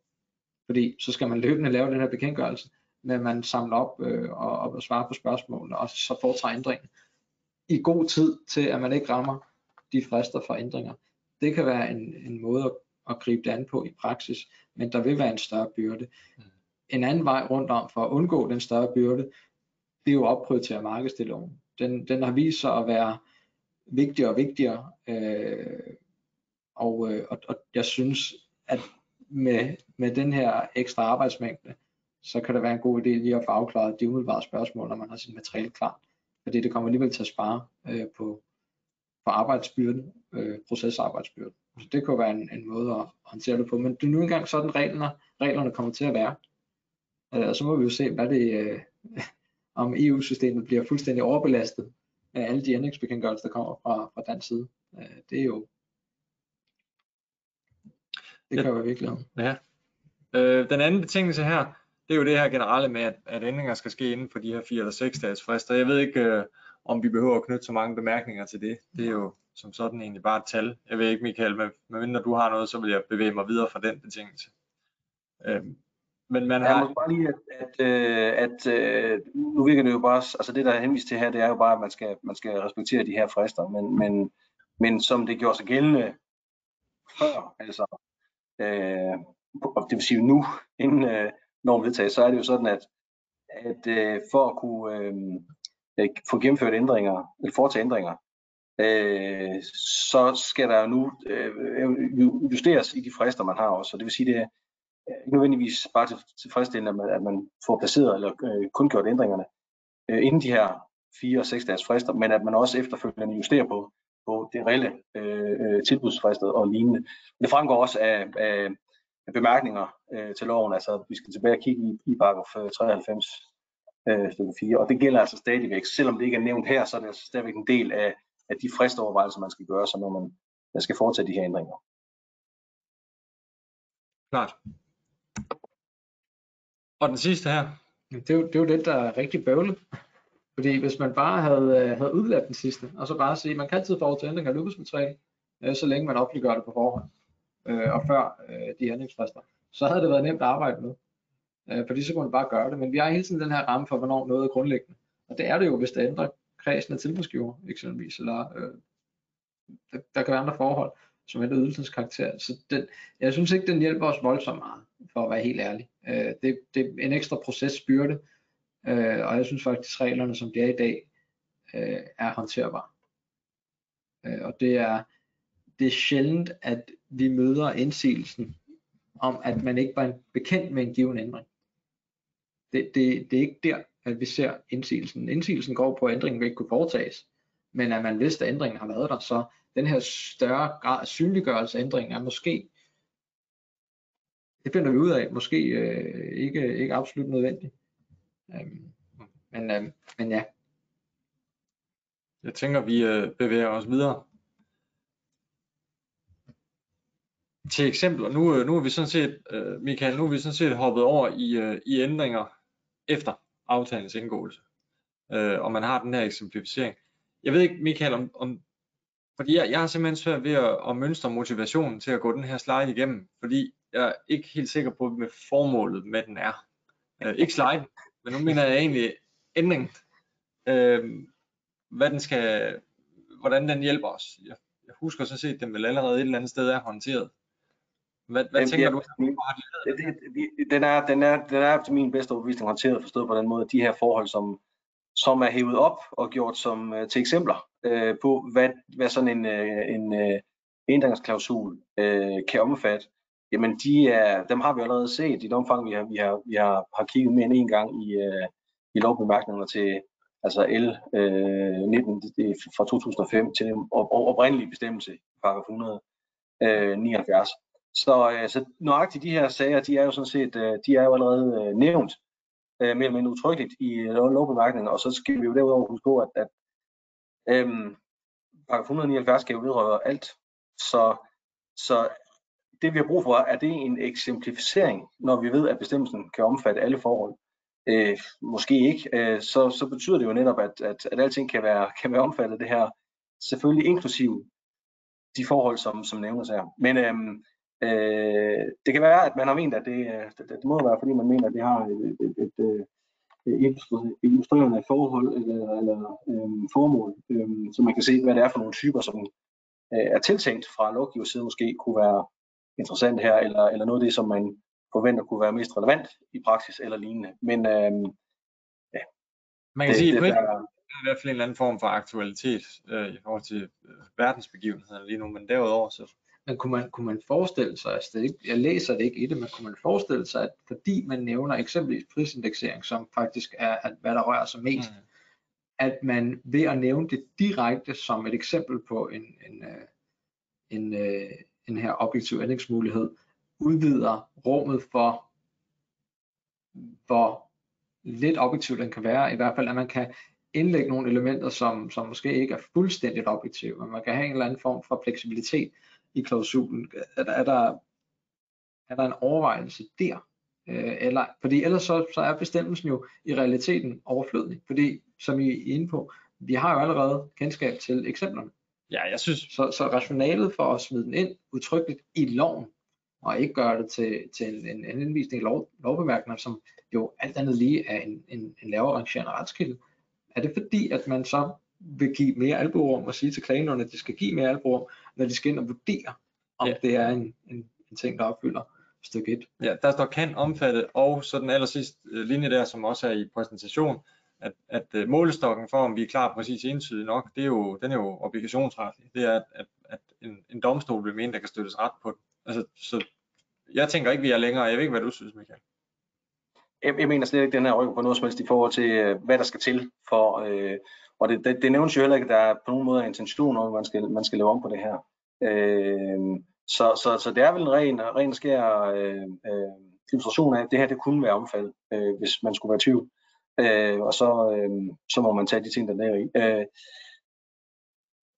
fordi så skal man løbende lave den her bekendtgørelse, men man samler op øh, og, og svarer på spørgsmålene, og så foretager ændringen i god tid til, at man ikke rammer de frister for ændringer. Det kan være en, en måde at, at gribe det an på i praksis, men der vil være en større byrde. En anden vej rundt om for at undgå den større byrde, det er jo at opprioritere markedsdialogen. Den, den har vist sig at være vigtigere og vigtigere, øh, og, øh, og, og jeg synes, at med, med den her ekstra arbejdsmængde, så kan det være en god idé lige at få afklaret de umiddelbare spørgsmål, når man har sit materiale klar. Fordi det kommer alligevel til at spare øh, på, på arbejdsbyrden, øh, procesarbejdsbyrden. Så det kunne være en, en måde at håndtere det på. Men det er nu engang sådan reglerne, reglerne kommer til at være. Øh, og så må vi jo se, hvad det, øh, om EU-systemet bliver fuldstændig overbelastet af alle de ændringsbekendtgørelser, der kommer fra, fra dansk side. Øh, det er jo det kan jo være virkelig. Ja. Øh, den anden betingelse her, det er jo det her generelle med, at, at ændringer skal ske inden for de her fire eller seks dages frister. Jeg ved ikke, øh, om vi behøver at knytte så mange bemærkninger til det. Det er jo som sådan egentlig bare et tal. Jeg ved ikke, Michael, men når du har noget, så vil jeg bevæge mig videre fra den betingelse. Øh, men man har... Jeg må bare lige, at, at, øh, at, at øh, nu virker det jo bare, altså det der er henvist til her, det er jo bare, at man skal, man skal respektere de her frister, men, men, men som det gjorde sig gældende før, altså, øh, det vil sige nu, inden, øh, norm vedtages, så er det jo sådan, at, at øh, for at kunne øh, øh, få gennemført ændringer, eller foretage ændringer, øh, så skal der jo nu øh, justeres i de frister, man har også. Så det vil sige, det Øh, nødvendigvis bare til, tilfredsstillende, at man, at man får placeret eller øh, kun gjort ændringerne øh, inden de her fire og seks dages frister, men at man også efterfølgende justerer på, på det reelle øh, øh, tilbudsfrister og lignende. Det fremgår også af, af, bemærkninger øh, til loven. Altså, vi skal tilbage og kigge i, i paragraf øh, 93 øh, stykke 4, og det gælder altså stadigvæk. Selvom det ikke er nævnt her, så er det altså stadigvæk en del af, af de fristovervejelser, man skal gøre, så når man man skal foretage de her ændringer. Klart. Og den sidste her? Det er jo det, er jo det der er rigtig bøvlet. Fordi hvis man bare havde, øh, havde udladt den sidste, og så bare sige, man kan altid få til ændring af løbesmateriale, øh, så længe man offentliggør det på forhånd øh, og før øh, de ændringsfrister, så havde det været nemt at arbejde med. Øh, fordi så kunne man bare gøre det. Men vi har hele tiden den her ramme for, hvornår noget er grundlæggende. Og det er det jo, hvis det ændrer kredsen af tilbudsgiver eksempelvis, eller øh, der, der kan være andre forhold, som er ydelsens karakter. Så den, jeg synes ikke, den hjælper os voldsomt meget, for at være helt ærlig. Øh, det, det er en ekstra procesbyrde, øh, og jeg synes faktisk, reglerne, som de er i dag, øh, er håndterbare. Øh, og det er, det er sjældent, at vi møder indsigelsen om, at man ikke var bekendt med en given ændring. Det, det, det er ikke der, at vi ser indsigelsen. Indsigelsen går på, at ændringen ikke kunne foretages, men at man vidste, at ændringen har været der, så den her større grad af synliggørelse af ændringen er måske, det finder vi ud af, måske øh, ikke, ikke absolut nødvendigt. Øhm, men, øh, men ja. Jeg tænker, vi øh, bevæger os videre. Til eksempler, nu, øh, nu er vi sådan set, øh, Michael, nu er vi sådan set hoppet over i, øh, i ændringer efter aftalens indgåelse. Øh, og man har den her eksemplificering. Jeg ved ikke, Michael, om, om fordi jeg, jeg har simpelthen svært ved at, at mønstre motivationen til at gå den her slide igennem, fordi jeg er ikke helt sikker på, hvad formålet med den er. Øh, ikke slide, men nu mener jeg egentlig ændringen. Øh, hvad den skal, hvordan den hjælper os. Jeg, jeg husker sådan set, at den vel allerede et eller andet sted er håndteret. Hvad, hvad tænker du? Det, det, det, den, er, den, er, den er til min bedste overbevisning håndteret forstået på den måde, de her forhold, som, som er hævet op og gjort som øh, til eksempler øh, på, hvad, hvad sådan en, øh, en, øh, en uh, ændringsklausul øh, kan omfatte, jamen de er, dem har vi allerede set i det omfang, vi har, vi har, vi har, har kigget mere end en gang i, øh, i lovbemærkningerne til altså L uh, 19 det fra 2005 til op, oprindelige bestemmelse, paragraf 179. Så, øh, så nøjagtigt de her sager, de er jo sådan set, øh, de er jo allerede øh, nævnt øh, mere eller mindre utryggeligt i øh, lovbemærkningen, og så skal vi jo derudover huske på, at, at øh, paragraf 179 skal jo vedrøre alt. Så, så det vi har brug for, er det en eksemplificering, når vi ved, at bestemmelsen kan omfatte alle forhold. Øh, måske ikke, øh, så, så betyder det jo netop, at, at, at alting kan være, kan være omfattet af det her, selvfølgelig inklusiv de forhold, som, som nævnes her. Men øhm, Øh, det kan være, at man har ment, at det, det, det må være, fordi man mener, at det har et, et, et, et, et illustrerende forhold eller, eller øhm, formål, øhm, så man kan se, hvad det er for nogle typer, som øh, er tiltænkt fra lovgivers side måske kunne være interessant her, eller, eller noget af det, som man forventer kunne være mest relevant i praksis eller lignende. Men øhm, ja, man kan det, sige, det, det, der, i hvert fald en eller anden form for aktualitet øh, i forhold til øh, verdensbegivenheder lige nu, men derudover så men kunne man, kunne man forestille sig, altså det ikke, jeg læser det ikke i det, men kunne man forestille sig, at fordi man nævner eksempelvis prisindeksering, som faktisk er, at hvad der rører sig mest, mm. at man ved at nævne det direkte som et eksempel på en, en, øh, en, en, øh, en her objektiv ændringsmulighed, udvider rummet for, hvor lidt objektiv den kan være, i hvert fald at man kan indlægge nogle elementer, som, som måske ikke er fuldstændigt objektive, men man kan have en eller anden form for fleksibilitet, i klausulen? Er der, er der, er der en overvejelse der? Øh, eller, fordi ellers så, så er bestemmelsen jo i realiteten overflødig, fordi som I er inde på, vi har jo allerede kendskab til eksemplerne. Ja, jeg synes. Så, så rationalet for at smide den ind udtrykkeligt i loven, og ikke gøre det til, til en, en, en indvisning i lov, lovbemærkninger, som jo alt andet lige er en, en, en lavere rangerende retskilde, er det fordi, at man så vil give mere albuerum og sige til klagenerne, at de skal give mere albuerum, når de skal ind og vurdere, om ja. det er en, en, en ting, der opfylder stykke 1. Ja, der står kan omfatte, og så den aller sidste øh, linje der, som også er i præsentation, at, at uh, målestokken for, om vi er klar præcis entydigt nok, det er jo, den er jo obligationsretlig. Det er, at, at, at en, en domstol vil mene, der kan støttes ret på den. Altså, så jeg tænker ikke, vi er længere. Jeg ved ikke, hvad du synes, Michael. Jeg, jeg mener slet ikke, den her rykker på noget som helst i forhold til, øh, hvad der skal til for, øh, og det, det, det nævnes jo heller ikke, at der er på nogen måde intention om, at man skal, man skal leve om på det her. Øh, så, så, så det er vel en ren, ren skær øh, øh, illustration af, at det her det kunne være omfald, øh, hvis man skulle være i tvivl. Øh, og så, øh, så må man tage de ting, der ligger i. Øh,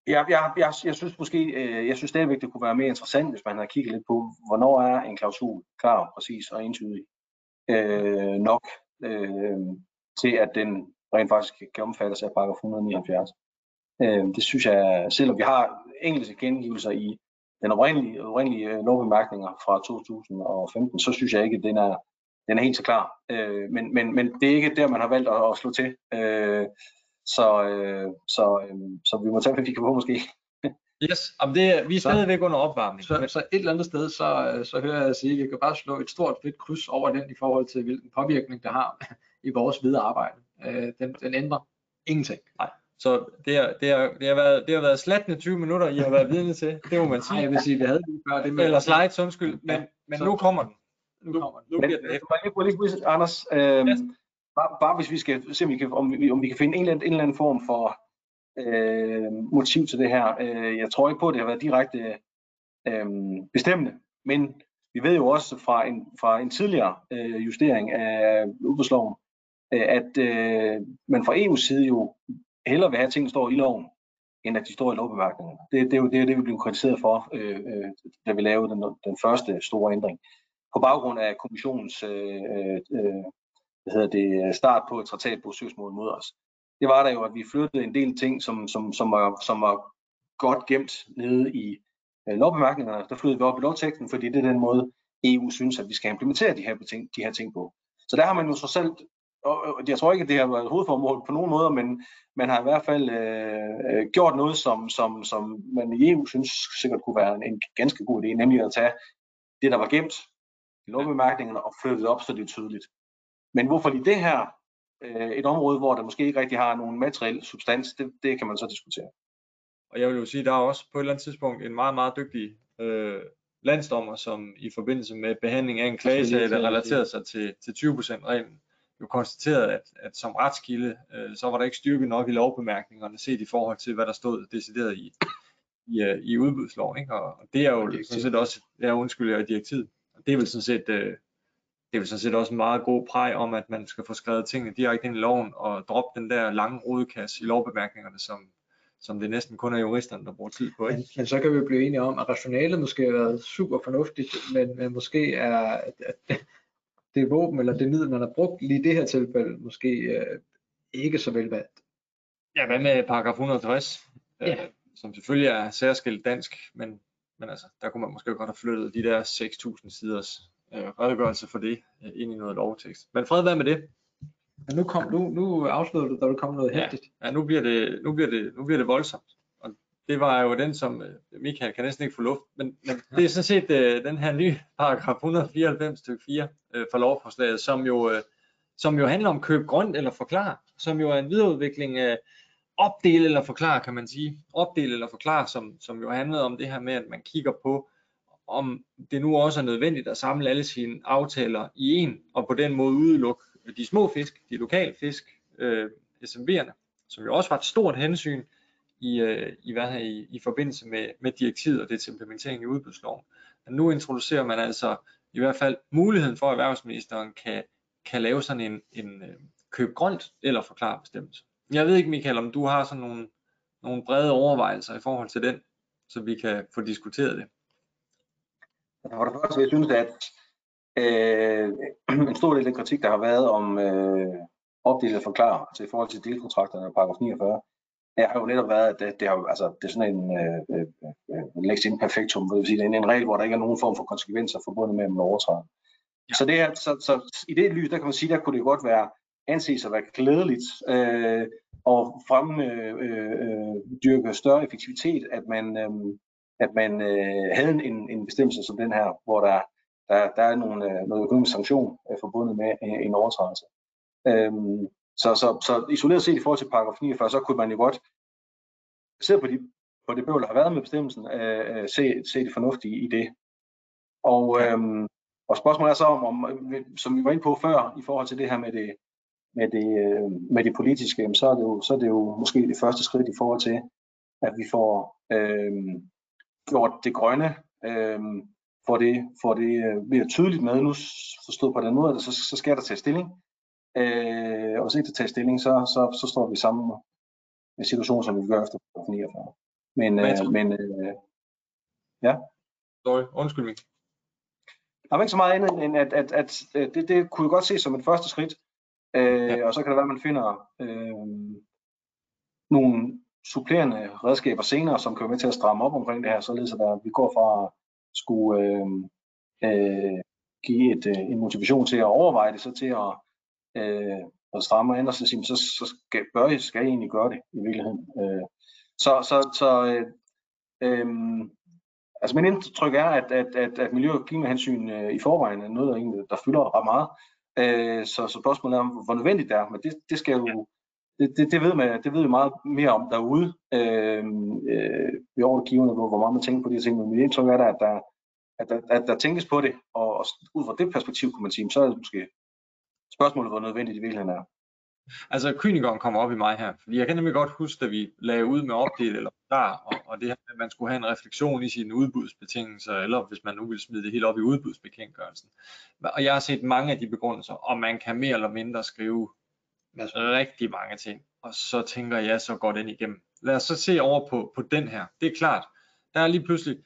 jeg, jeg, jeg, jeg synes måske, øh, jeg synes stadigvæk, det kunne være mere interessant, hvis man havde kigget lidt på, hvornår er en klausul klar, præcis og entydig øh, nok øh, til, at den rent faktisk kan omfattes af paragraf 179. Øh, det synes jeg, selvom vi har enkelte gengivelser i den oprindelige, oprindelige øh, lovbemærkninger fra 2015, så synes jeg ikke, at den er, den er helt så klar. Øh, men, men, men det er ikke der, man har valgt at, at slå til. Øh, Så, øh, så, øh, så vi må tage, hvad vi kan få måske. Yes, Jamen det, vi er stadigvæk under opvarmning. Så, så et eller andet sted, så, så hører jeg sige, at vi kan bare slå et stort fedt kryds over den i forhold til, hvilken påvirkning det har i vores videre arbejde. Øh, den, den ændrer ingenting. Så det, er, det, er, det, har været, det har været slatne 20 minutter, I har været vidne til. Det må man Nej, sige. jeg vil sige, vi havde lige før det med... Eller slides, undskyld. Men, men så- nu kommer den. Nu kommer den. Nu Men bliver den jeg efter. lige, lige, Anders, øh, Yes. bare, bare hvis vi skal se, om vi kan, om vi, om vi kan finde en eller anden, en eller anden form for øh, motiv til det her. Øh, jeg tror ikke på, at det har været direkte øh, bestemmende, men vi ved jo også fra en, fra en tidligere øh, justering af udbudsloven, Øh, at øh, man fra EU's side jo hellere vil have, at ting står i loven, end at de står i lovbemærkningerne. Det, det er jo det, er det vi blev kritiseret for, øh, øh, da vi lavede den, den første store ændring på baggrund af kommissionens øh, øh, øh hvad hedder det, start på et traktatbrudssøgsmål mod os. Det var der jo, at vi flyttede en del ting, som, som, som, var, som var godt gemt nede i øh, lovbemærkningerne. Der flyttede vi op i lovteksten, fordi det er den måde, EU synes, at vi skal implementere de her, ting, de her ting på. Så der har man jo så selv, og jeg tror ikke, at det har været et hovedformål på nogen måder, men man har i hvert fald øh, øh, gjort noget, som, som, som man i EU synes sikkert kunne være en, en ganske god idé, nemlig at tage det, der var gemt i lovbemærkningerne og flytte det op, så det er tydeligt. Men hvorfor lige det her, øh, et område, hvor der måske ikke rigtig har nogen materiel substans, det, det kan man så diskutere. Og jeg vil jo sige, der er også på et eller andet tidspunkt en meget, meget dygtig øh, landsdommer, som i forbindelse med behandling af en klagesag, der at relaterede sig til, til 20%-reglen, jo konstaterede, at, at som retskilde, øh, så var der ikke styrke nok i lovbemærkningerne, set i forhold til, hvad der stod decideret i, i, øh, i udbudsloven. Ikke? Og, og det er jo direktivet. sådan set også, ja undskyld, jeg direktivet. Og det er vel sådan set, øh, det er vel sådan set også en meget god præg om, at man skal få skrevet tingene direkte ind i loven, og droppe den der lange rodekasse i lovbemærkningerne, som, som det næsten kun er juristerne, der bruger tid på. Ikke? Men, men så kan vi blive enige om, at rationalet måske har været super fornuftigt, men, men måske er at, at det våben eller det middel, man har brugt lige i det her tilfælde, måske øh, ikke så velvalgt. Ja, hvad med paragraf 160, Ja. øh, som selvfølgelig er særskilt dansk, men, men altså, der kunne man måske godt have flyttet de der 6.000 siders øh, redegørelse for det øh, ind i noget lovtekst. Men fred være med det. Men nu, kom, nu, nu afslørede du, der vil komme noget Ja. hæftigt. Ja, nu bliver det, nu bliver det, nu bliver det voldsomt. Og det var jo den, som øh, Michael kan næsten ikke få luft, men, men det er sådan set øh, den her nye paragraf 194 stykke 4 øh, for lovforslaget, som jo, øh, som jo handler om køb grønt eller forklar, som jo er en videreudvikling af opdele eller forklare, kan man sige. Opdele eller forklare, som, som jo handlede om det her med, at man kigger på, om det nu også er nødvendigt at samle alle sine aftaler i en, og på den måde udelukke de små fisk, de lokale fisk, øh, SMB'erne, som jo også var et stort hensyn i, øh, i, hvad her, i, i forbindelse med, med direktivet og dets implementering i udbudsloven. Men nu introducerer man altså i hvert fald muligheden for, at erhvervsministeren kan, kan lave sådan en, en øh, køb grønt eller forklare bestemmelse. Jeg ved ikke, Michael, om du har sådan nogle, nogle brede overvejelser i forhold til den, så vi kan få diskuteret det. For det første, jeg synes, at øh, en stor del af den kritik, der har været om øh, opdelt forklare altså i forhold til delkontrakterne og paragraf 49, det har jo netop været, at det, det, har, altså, det er sådan en øh, øh, øh, lex imperfectum, det vil sige, det er en, regel, hvor der ikke er nogen form for konsekvenser forbundet med, at man overtræder. Ja. Så, det her, så, så i det lys, der kan man sige, der kunne det godt være anses at være klædeligt øh, og fremdyrke øh, større effektivitet, at man, øh, at man øh, havde en, en bestemmelse som den her, hvor der, der, der er nogle, øh, noget økonomisk sanktion øh, forbundet med en, en overtrædelse. Øhm, så, så, så isoleret set i forhold til paragraf 49, så kunne man jo godt se på, de, på det bøvl, der har været med bestemmelsen, øh, øh, se, se det fornuftige i det. Og, øhm, og spørgsmålet er så om, om, som vi var inde på før, i forhold til det her med det, med det, øh, med det politiske, så, er det jo, så er det jo måske det første skridt i forhold til, at vi får øh, gjort det grønne, øh, får det, får det øh, mere tydeligt med, nu forstået på den måde, at så, så skal der tage stilling. Øh, og hvis ikke der tager stilling, så, så, så står vi i samme situation, som vi gør efter 49. Men, øh, men øh, Sorry, undskyld mig. der er ikke så meget andet, end at, at, at, at det, det kunne godt se som et første skridt. Øh, Ja. Og så kan det være, at man finder øh, nogle supplerende redskaber senere, som kan være med til at stramme op omkring det her, således at der, vi går fra at skulle øh, øh, give et, øh, en motivation til at overveje det, så til at øh, og strammer og så siger så, så skal, bør I, skal I egentlig gøre det i virkeligheden. Øh, så så, så øh, øh, altså min indtryk er, at, at, at, at miljø- og klimahensyn øh, i forvejen er noget, der, der fylder ret meget. Øh, så, så spørgsmålet er, hvor nødvendigt det er, men det, det skal jo det, det, det, ved man, det ved vi meget mere om derude øh, øh, i overgiverne, hvor, hvor meget man tænker på de her ting. Men mit indtryk er, der, at, der, at, der, at der tænkes på det, og, og ud fra det perspektiv kunne man sige, så er det måske spørgsmålet, hvor nødvendigt det virkelig er. Altså, kynikeren kommer op i mig her, fordi jeg kan nemlig godt huske, at vi lagde ud med opdel eller der, og, og det her, at man skulle have en refleksion i sine udbudsbetingelser, eller hvis man nu vil smide det helt op i udbudsbekendtgørelsen. Og jeg har set mange af de begrundelser, og man kan mere eller mindre skrive rigtig mange ting, og så tænker jeg, så går den igennem. Lad os så se over på, på den her. Det er klart, der er lige pludselig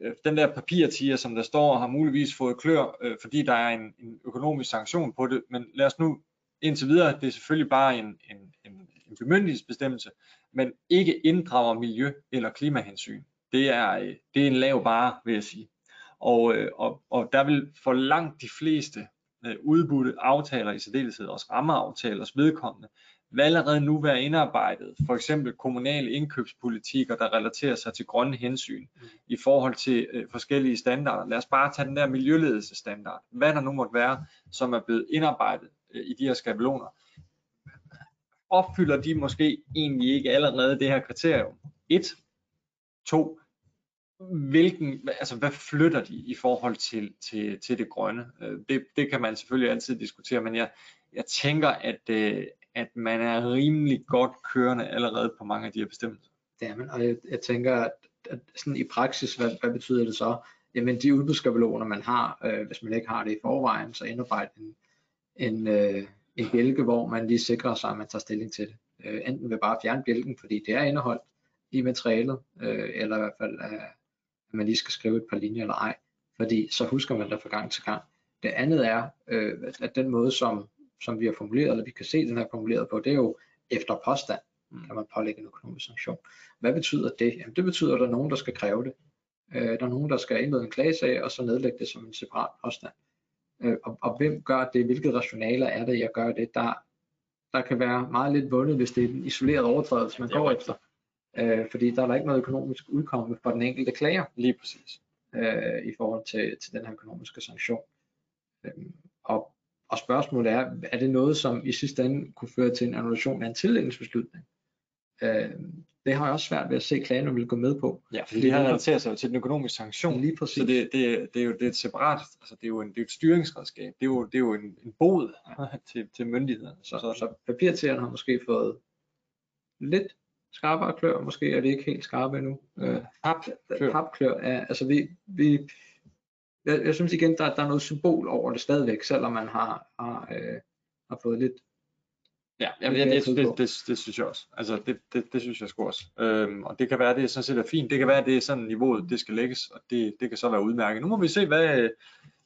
Øh, den der papirtiger, som der står, har muligvis fået klør, øh, fordi der er en, en økonomisk sanktion på det, men lad os nu indtil videre, det er selvfølgelig bare en, en, en, en bemyndigelsesbestemmelse, men ikke inddrager miljø- eller klimahensyn. Det er, øh, det er en lav bare, vil jeg sige. Og, øh, og, og der vil for langt de fleste øh, udbudte aftaler, i særdeleshed også rammeaftalers vedkommende, vil allerede nu være indarbejdet, for eksempel kommunale indkøbspolitikker, der relaterer sig til grønne hensyn mm. i forhold til øh, forskellige standarder. Lad os bare tage den der miljøledelsestandard, hvad der nu måtte være, som er blevet indarbejdet øh, i de her skabeloner. Opfylder de måske egentlig ikke allerede det her kriterium? Et. To hvilken, altså hvad flytter de i forhold til, til, til det grønne? Øh, det, det kan man selvfølgelig altid diskutere, men jeg, jeg tænker, at, øh, at man er rimelig godt kørende allerede på mange af de her bestemmelser. Ja, men, og jeg, jeg tænker, at, at sådan i praksis, hvad, hvad betyder det så? Jamen de udbudsskabeloner, man har, øh, hvis man ikke har det i forvejen, så indarbejde en, en, øh, en bjælke, hvor man lige sikrer sig, at man tager stilling til det. Øh, enten ved bare at fjerne bjælken, fordi det er indeholdt i materialet, øh, eller i hvert fald øh, at man lige skal skrive et par linjer eller ej, fordi så husker man det fra gang til gang. Det andet er, øh, at den måde, som, som vi har formuleret, eller vi kan se, den er formuleret på, det er jo efter påstand, mm. kan man pålægge en økonomisk sanktion. Hvad betyder det? Jamen, det betyder, at der er nogen, der skal kræve det. Øh, der er nogen, der skal indlede en klagesag, og så nedlægge det som en separat påstand. Øh, og, og hvem gør det? Hvilket rationaler er det, jeg gør det? Der, der kan være meget lidt vundet, hvis det er en isoleret overtrædelse, man går efter øh, fordi der er der ikke noget økonomisk udkomme for den enkelte klager. Lige præcis. Øh, I forhold til, til den her økonomiske sanktion. Øh, og, og spørgsmålet er, er det noget, som i sidste ende kunne føre til en annulation af en tildelingsbeslutning? Øh, det har jeg også svært ved at se, at klagerne vil gå med på. Ja, fordi det her relaterer sig til den økonomiske sanktion. Lige præcis. Så det, det, det, er jo det er et separat, altså det er jo, en, det er et styringsredskab. Det er jo, det er jo en, en bod til, til myndighederne. Så, så, så papirtageren har måske fået lidt skarpere klør, måske er det ikke helt skarpe endnu. Øh, Papklør. Papklør er, altså vi, vi jeg, jeg synes igen, der, der er noget symbol over det stadigvæk, selvom man har, har, øh, har fået lidt Ja, jamen, det, det, det, det, det synes jeg også. Altså, det, det, det synes jeg sgu også. Øhm, og det kan være, det sådan set er fint. Det kan være, det er sådan niveauet, det skal lægges, og det, det kan så være udmærket. Nu må vi se, hvad,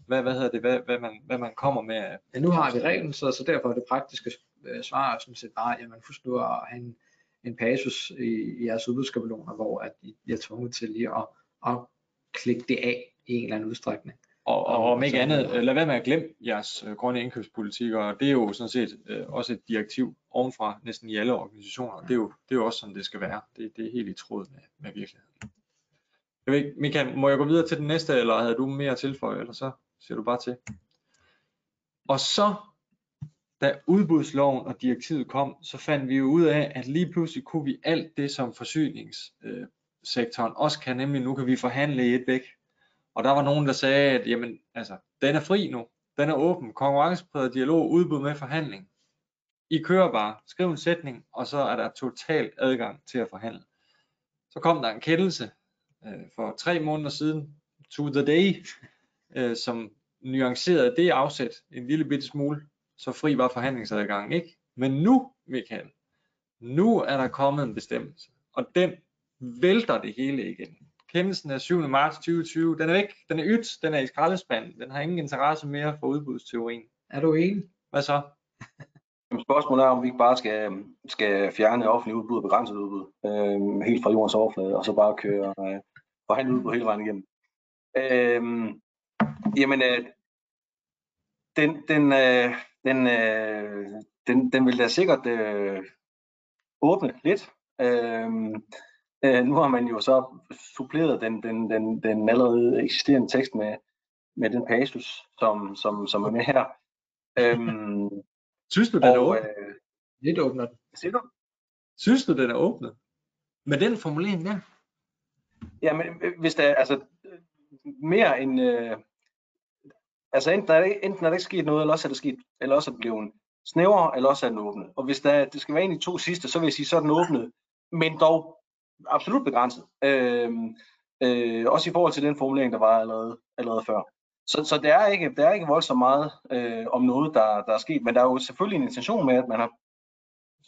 hvad, hvad hedder det, hvad, hvad, man, hvad man kommer med. Ja, nu har vi reglen, så, så derfor er det praktiske øh, svar sådan set bare, jamen husk nu at have en, en passus i, i jeres udbudsskabeloner, hvor at I er tvunget til lige at, at klikke det af i en eller anden udstrækning. Og, og om ikke andet, lad være med at glemme jeres øh, grønne indkøbspolitik, og det er jo sådan set øh, også et direktiv ovenfra næsten i alle organisationer. Det er jo, det er jo også sådan, det skal være. Det, det er helt i tråd med, med virkeligheden. Jeg ved Michael, må jeg gå videre til den næste, eller havde du mere at tilføje, eller så siger du bare til. Og så da udbudsloven og direktivet kom, så fandt vi jo ud af, at lige pludselig kunne vi alt det, som forsyningssektoren også kan, nemlig nu kan vi forhandle i et væk. Og der var nogen, der sagde, at jamen, altså, den er fri nu, den er åben, konkurrencepræget dialog, udbud med forhandling. I kører bare, skriv en sætning, og så er der total adgang til at forhandle. Så kom der en kendelse øh, for tre måneder siden, to the day, øh, som nuancerede det afsæt en lille bitte smule, så fri var forhandlingsadgangen ikke. Men nu, Michael, nu er der kommet en bestemmelse, og den vælter det hele igen. Kendelsen af 7. marts 2020, den er væk, den er ydt, den er i skraldespanden, den har ingen interesse mere for udbudsteorien. Er du enig? Hvad så? Spørgsmålet er, om vi ikke bare skal, skal fjerne offentlig udbud og begrænset udbud, øh, helt fra jordens overflade, og så bare køre øh, forhandlet udbud hele vejen igennem. Øh, jamen, øh, den, den, øh, den, øh, den, den vil da sikkert øh, åbne lidt. Øh, øh, nu har man jo så suppleret den, den, den, den allerede eksisterende tekst med, med den passus, som, som, som er med her. Øhm, Synes du, den er åbnet? øh, Lidt åbner den. siger du? Synes du, den er åbnet? Med den formulering der? Ja, men øh, hvis der er altså mere end... Øh, altså enten er, det, enten er der ikke sket noget, eller også er det sket, eller også er det blevet snævrere, eller også er den åbnet. Og hvis der, er- det skal være en de to sidste, så vil jeg sige, så er den åbnet, men dog absolut begrænset. Øh, øh, også i forhold til den formulering, der var allerede, allerede før. Så, så der, er ikke, der er ikke voldsomt meget øh, om noget, der, der er sket, men der er jo selvfølgelig en intention med, at man har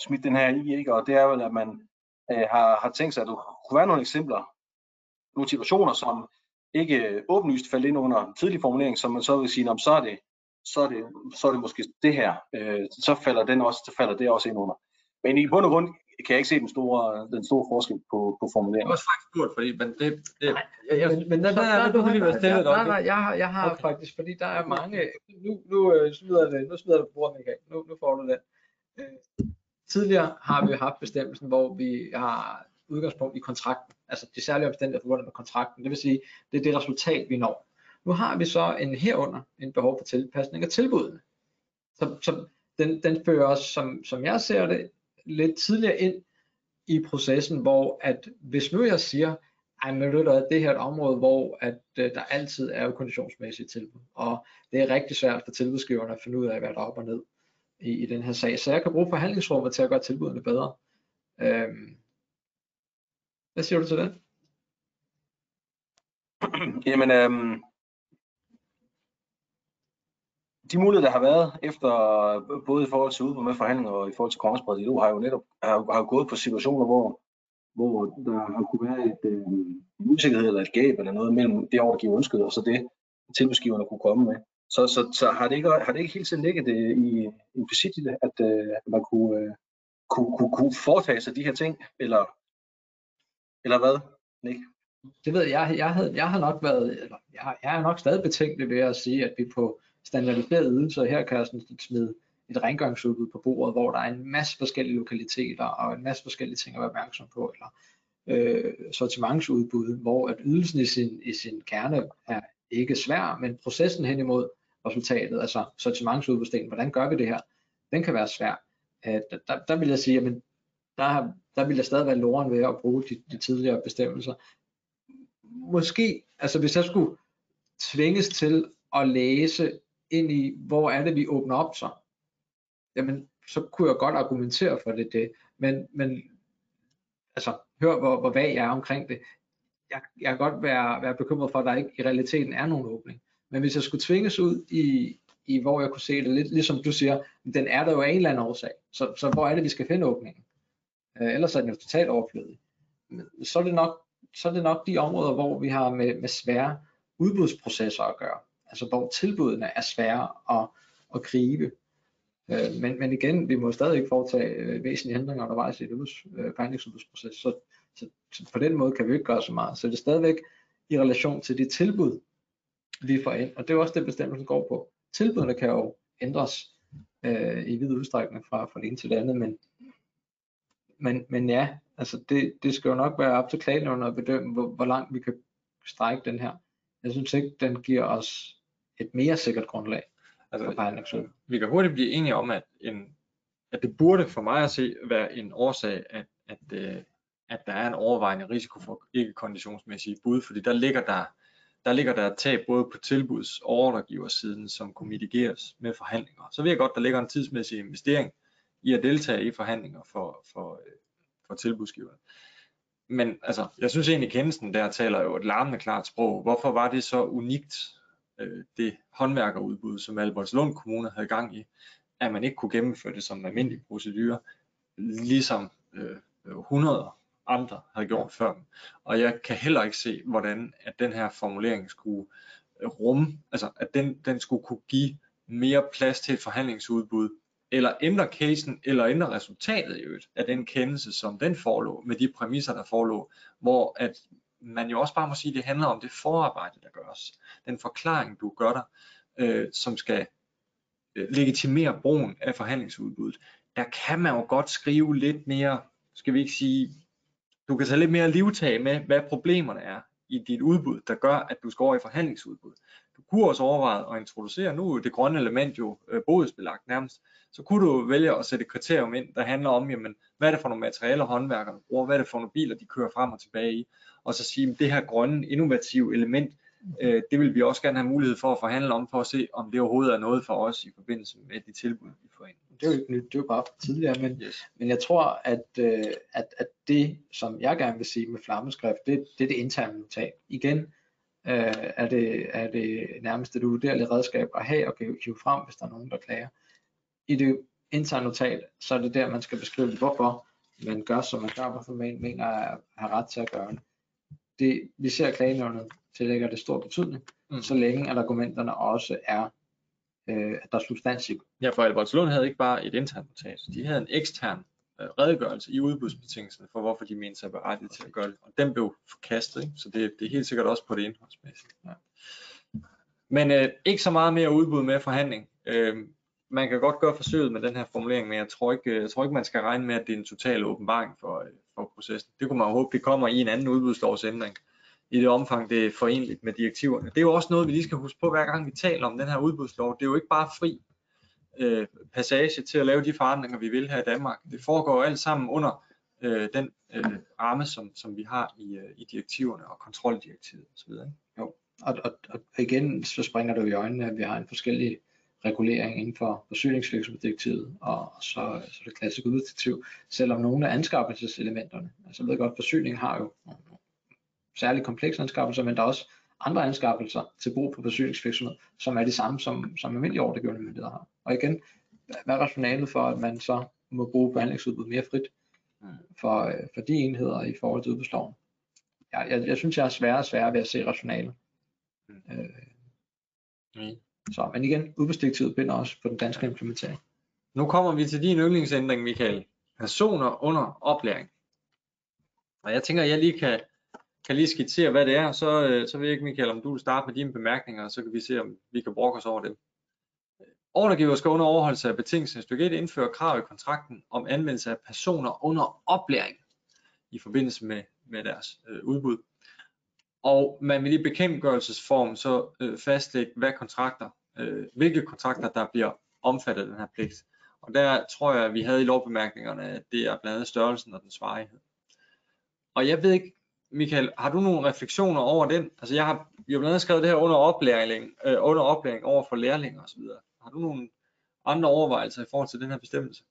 smidt den her i, ikke? og det er vel, at man øh, har, har tænkt sig, at der kunne være nogle eksempler, nogle situationer, som ikke åbenlyst faldt ind under tidlig formulering, som man så vil sige, "Nå, så er det, så er det, så er det måske det her, øh, så falder den også, så falder det også ind under. Men i bund og grund kan jeg ikke se den store, den store forskel på, på Jeg formuleringen. har også faktisk spurgt, fordi men det, det, Nej, jeg, jeg, men, men der, så der, er der, det du har, lige være stille et nej, nej, jeg har, jeg har Okay. faktisk, fordi der er mange, nu, nu øh, smider det, nu smider du på bordet, Michael, nu, nu får du den. Øh, tidligere har vi haft bestemmelsen, hvor vi har udgangspunkt i kontrakten, altså de særlige omstændigheder forbundet med kontrakten, det vil sige, det er det resultat, vi når. Nu har vi så en herunder en behov for tilpasning af tilbudene. Så, så den, den fører os, som, som jeg ser det, lidt tidligere ind i processen, hvor at hvis nu jeg siger, ej, men ved du det her er et område, hvor at, øh, der altid er jo konditionsmæssige tilbud, og det er rigtig svært for tilbudsgiverne at finde ud af, hvad der er op og ned i, i den her sag. Så jeg kan bruge forhandlingsrummet til at gøre tilbudene bedre. Øhm, hvad siger du til det? Jamen, øhm, de muligheder, der har været efter, både i forhold til udbud med forhandlinger og i forhold til konkurrencebrede dialog, har jo netop har, har gået på situationer, hvor, hvor der har kunne være et, øh, en usikkerhed eller et gab eller noget mellem det overgiver ønsket, og så det tilbudsgiverne kunne komme med. Så, så, så har, det ikke, har det ikke hele tiden ligget det i implicit i det, at øh, man kunne, øh, kunne, kunne, kunne foretage sig de her ting, eller, eller hvad, Nick? Det ved jeg, jeg, havde, jeg har nok været, eller jeg, jeg er nok stadig betænkelig ved at sige, at vi på standardiserede ydelser, her kan jeg sådan smide et rengøringsudbud på bordet, hvor der er en masse forskellige lokaliteter og en masse forskellige ting at være opmærksom på, eller øh, sortimentsudbud, hvor at ydelsen i sin, i sin kerne er ikke svær, men processen hen imod resultatet, altså sortimentsudbudsdelen, hvordan gør vi det her, den kan være svær. Øh, der, der, vil jeg sige, at der, der vil jeg stadig være loren ved at bruge de, de tidligere bestemmelser. Måske, altså hvis jeg skulle tvinges til at læse ind i, hvor er det, vi åbner op så, jamen, så kunne jeg godt argumentere for det, det. Men, men altså, hør, hvor, hvor vag jeg er omkring det. Jeg, jeg kan godt være, være bekymret for, at der ikke i realiteten er nogen åbning. Men hvis jeg skulle tvinges ud i, i hvor jeg kunne se det, lidt ligesom du siger, den er der jo af en eller anden årsag. Så, så hvor er det, vi skal finde åbningen? Øh, ellers er den jo totalt overflødig. Men Så er det nok, så er det nok de områder, hvor vi har med, med svære udbudsprocesser at gøre. Altså hvor tilbudene er svære at, at gribe. Øh, men, men igen, vi må stadig ikke foretage øh, væsentlige ændringer undervejs i et udbuds, øh, forhandlingsudbudsproces. Så, så, så på den måde kan vi ikke gøre så meget. Så det er stadigvæk i relation til de tilbud, vi får ind. Og det er også det, bestemmelsen går på. Tilbudene kan jo ændres øh, i vid udstrækning fra, fra det ene til det andet, men, men, men ja, altså det, det skal jo nok være op til klagenævnet at bedømme, hvor, hvor langt vi kan strække den her. Jeg synes ikke, den giver os et mere sikkert grundlag for altså, forhandlingsudbud. vi kan hurtigt blive enige om, at, en, at det burde for mig at se være en årsag, at, at, øh, at der er en overvejende risiko for ikke konditionsmæssige bud, fordi der ligger der, der ligger der et tab både på tilbuds- og ordregiversiden, som kunne mitigeres med forhandlinger. Så ved jeg godt, der ligger en tidsmæssig investering i at deltage i forhandlinger for, for, øh, for tilbudsgiverne. Men altså, jeg synes egentlig, kendelsen der taler jo et larmende klart sprog. Hvorfor var det så unikt, øh, det håndværkerudbud, som Albertslund Kommune havde gang i, at man ikke kunne gennemføre det som almindelig procedure, ligesom øh, 100 andre havde gjort før. Og jeg kan heller ikke se, hvordan at den her formulering skulle øh, rumme, altså at den, den skulle kunne give mere plads til et forhandlingsudbud, eller ændre casen, eller ændre resultatet i øvrigt af den kendelse, som den forelå, med de præmisser, der forelå, hvor at man jo også bare må sige, at det handler om det forarbejde, der gøres. Den forklaring, du gør der, øh, som skal øh, legitimere brugen af forhandlingsudbuddet, der kan man jo godt skrive lidt mere, skal vi ikke sige, du kan tage lidt mere livtag med, hvad problemerne er i dit udbud, der gør, at du skal over i forhandlingsudbud. Du kunne også overveje at introducere, nu er det grønne element jo øh, bodsbelagt nærmest, så kunne du vælge at sætte et kriterium ind, der handler om, jamen, hvad er det for nogle materialer håndværkerne bruger, hvad er det for nogle biler, de kører frem og tilbage i, og så sige, at det her grønne, innovative element, øh, det vil vi også gerne have mulighed for at forhandle om, for at se, om det overhovedet er noget for os i forbindelse med de tilbud, vi får ind. Det er jo ikke nyt, det er jo bare tidligere, men, Yes. men jeg tror, at, øh, at, at det, som jeg gerne vil sige med flammeskrift, det, det er det interne notat. Igen øh, er, det, er det nærmest et uvurderligt redskab at have og hive frem, hvis der er nogen, der klager. I det interne notat, så er det der, man skal beskrive, hvorfor man gør, som man gør, hvorfor man mener at have ret til at gøre det. det vi ser klagenævnet tillægger det stor betydning, Mm. så længe at argumenterne også er, øh, at der er substans i. Ja, for Albertslund havde ikke bare et internt notat, de havde en ekstern Øh, redegørelse i udbudsbetingelserne for, hvorfor de mente sig berettiget til at gøre det. Og den blev forkastet, ikke? så det, det er helt sikkert også på det indholdsmæssige. Ja. Men øh, ikke så meget mere udbud med forhandling. Øh, man kan godt gøre forsøget med den her formulering, men jeg tror ikke, øh, jeg tror ikke man skal regne med, at det er en total åbenbaring for, øh, for processen. Det kunne man jo håbe, det kommer i en anden udbudslovsændring i det omfang, det er forenligt med direktiverne. Det er jo også noget, vi lige skal huske på, hver gang vi taler om den her udbudslov. Det er jo ikke bare fri øh, passage til at lave de forandringer, vi vil her i Danmark. Det foregår jo alt sammen under øh, den øh, ramme, som, som vi har i, øh, i direktiverne og kontroldirektivet osv. ikke? Og, og, og igen, så springer det jo i øjnene, at vi har en forskellig regulering inden for forsyningsvirksomhedsdirektivet og så, så det klassiske udbudsdirektiv, selvom nogle af anskaffelseselementerne, altså jeg ved godt, forsyning har jo nogle særligt komplekse anskaffelser, men der er også andre anskaffelser til brug for forsyningsvirksomhed, som er de samme, som, som almindelige ordregivende myndigheder har. Og igen, hvad er rationalet for, at man så må bruge behandlingsudbud mere frit Mm. for, øh, for de enheder i forhold til udbudsloven? Jeg, jeg, jeg synes, jeg er sværere og sværere ved at se rationalet. Mm. Øh, Mm. så, men igen, udbudsdirektivet binder også på den danske implementering. Nu kommer vi til din yndlingsændring, Michael. Personer under oplæring. Og jeg tænker, at jeg lige kan, kan lige skitsere, hvad det er, så, øh, så ved jeg ikke, Michael, om du vil starte med dine bemærkninger, og så kan vi se, om vi kan brokke os over dem. Ordregiver skal under overholdelse af betingelsen stykke 1 indføre krav i kontrakten om anvendelse af personer under oplæring i forbindelse med, med deres øh, udbud. Og man vil i bekendtgørelsesform så øh, fastlægge, hvad kontrakter, øh, hvilke kontrakter, der bliver omfattet af den her pligt. Og der tror jeg, at vi havde i lovbemærkningerne, at det er blandt andet størrelsen og dens varighed. Og jeg ved ikke, Michael, har du nogle refleksioner over den? Altså jeg har jo blandt andet skrevet det her under oplæring, øh, under oplæring over for lærlinge osv. Har du nogle andre overvejelser i forhold til den her bestemmelse?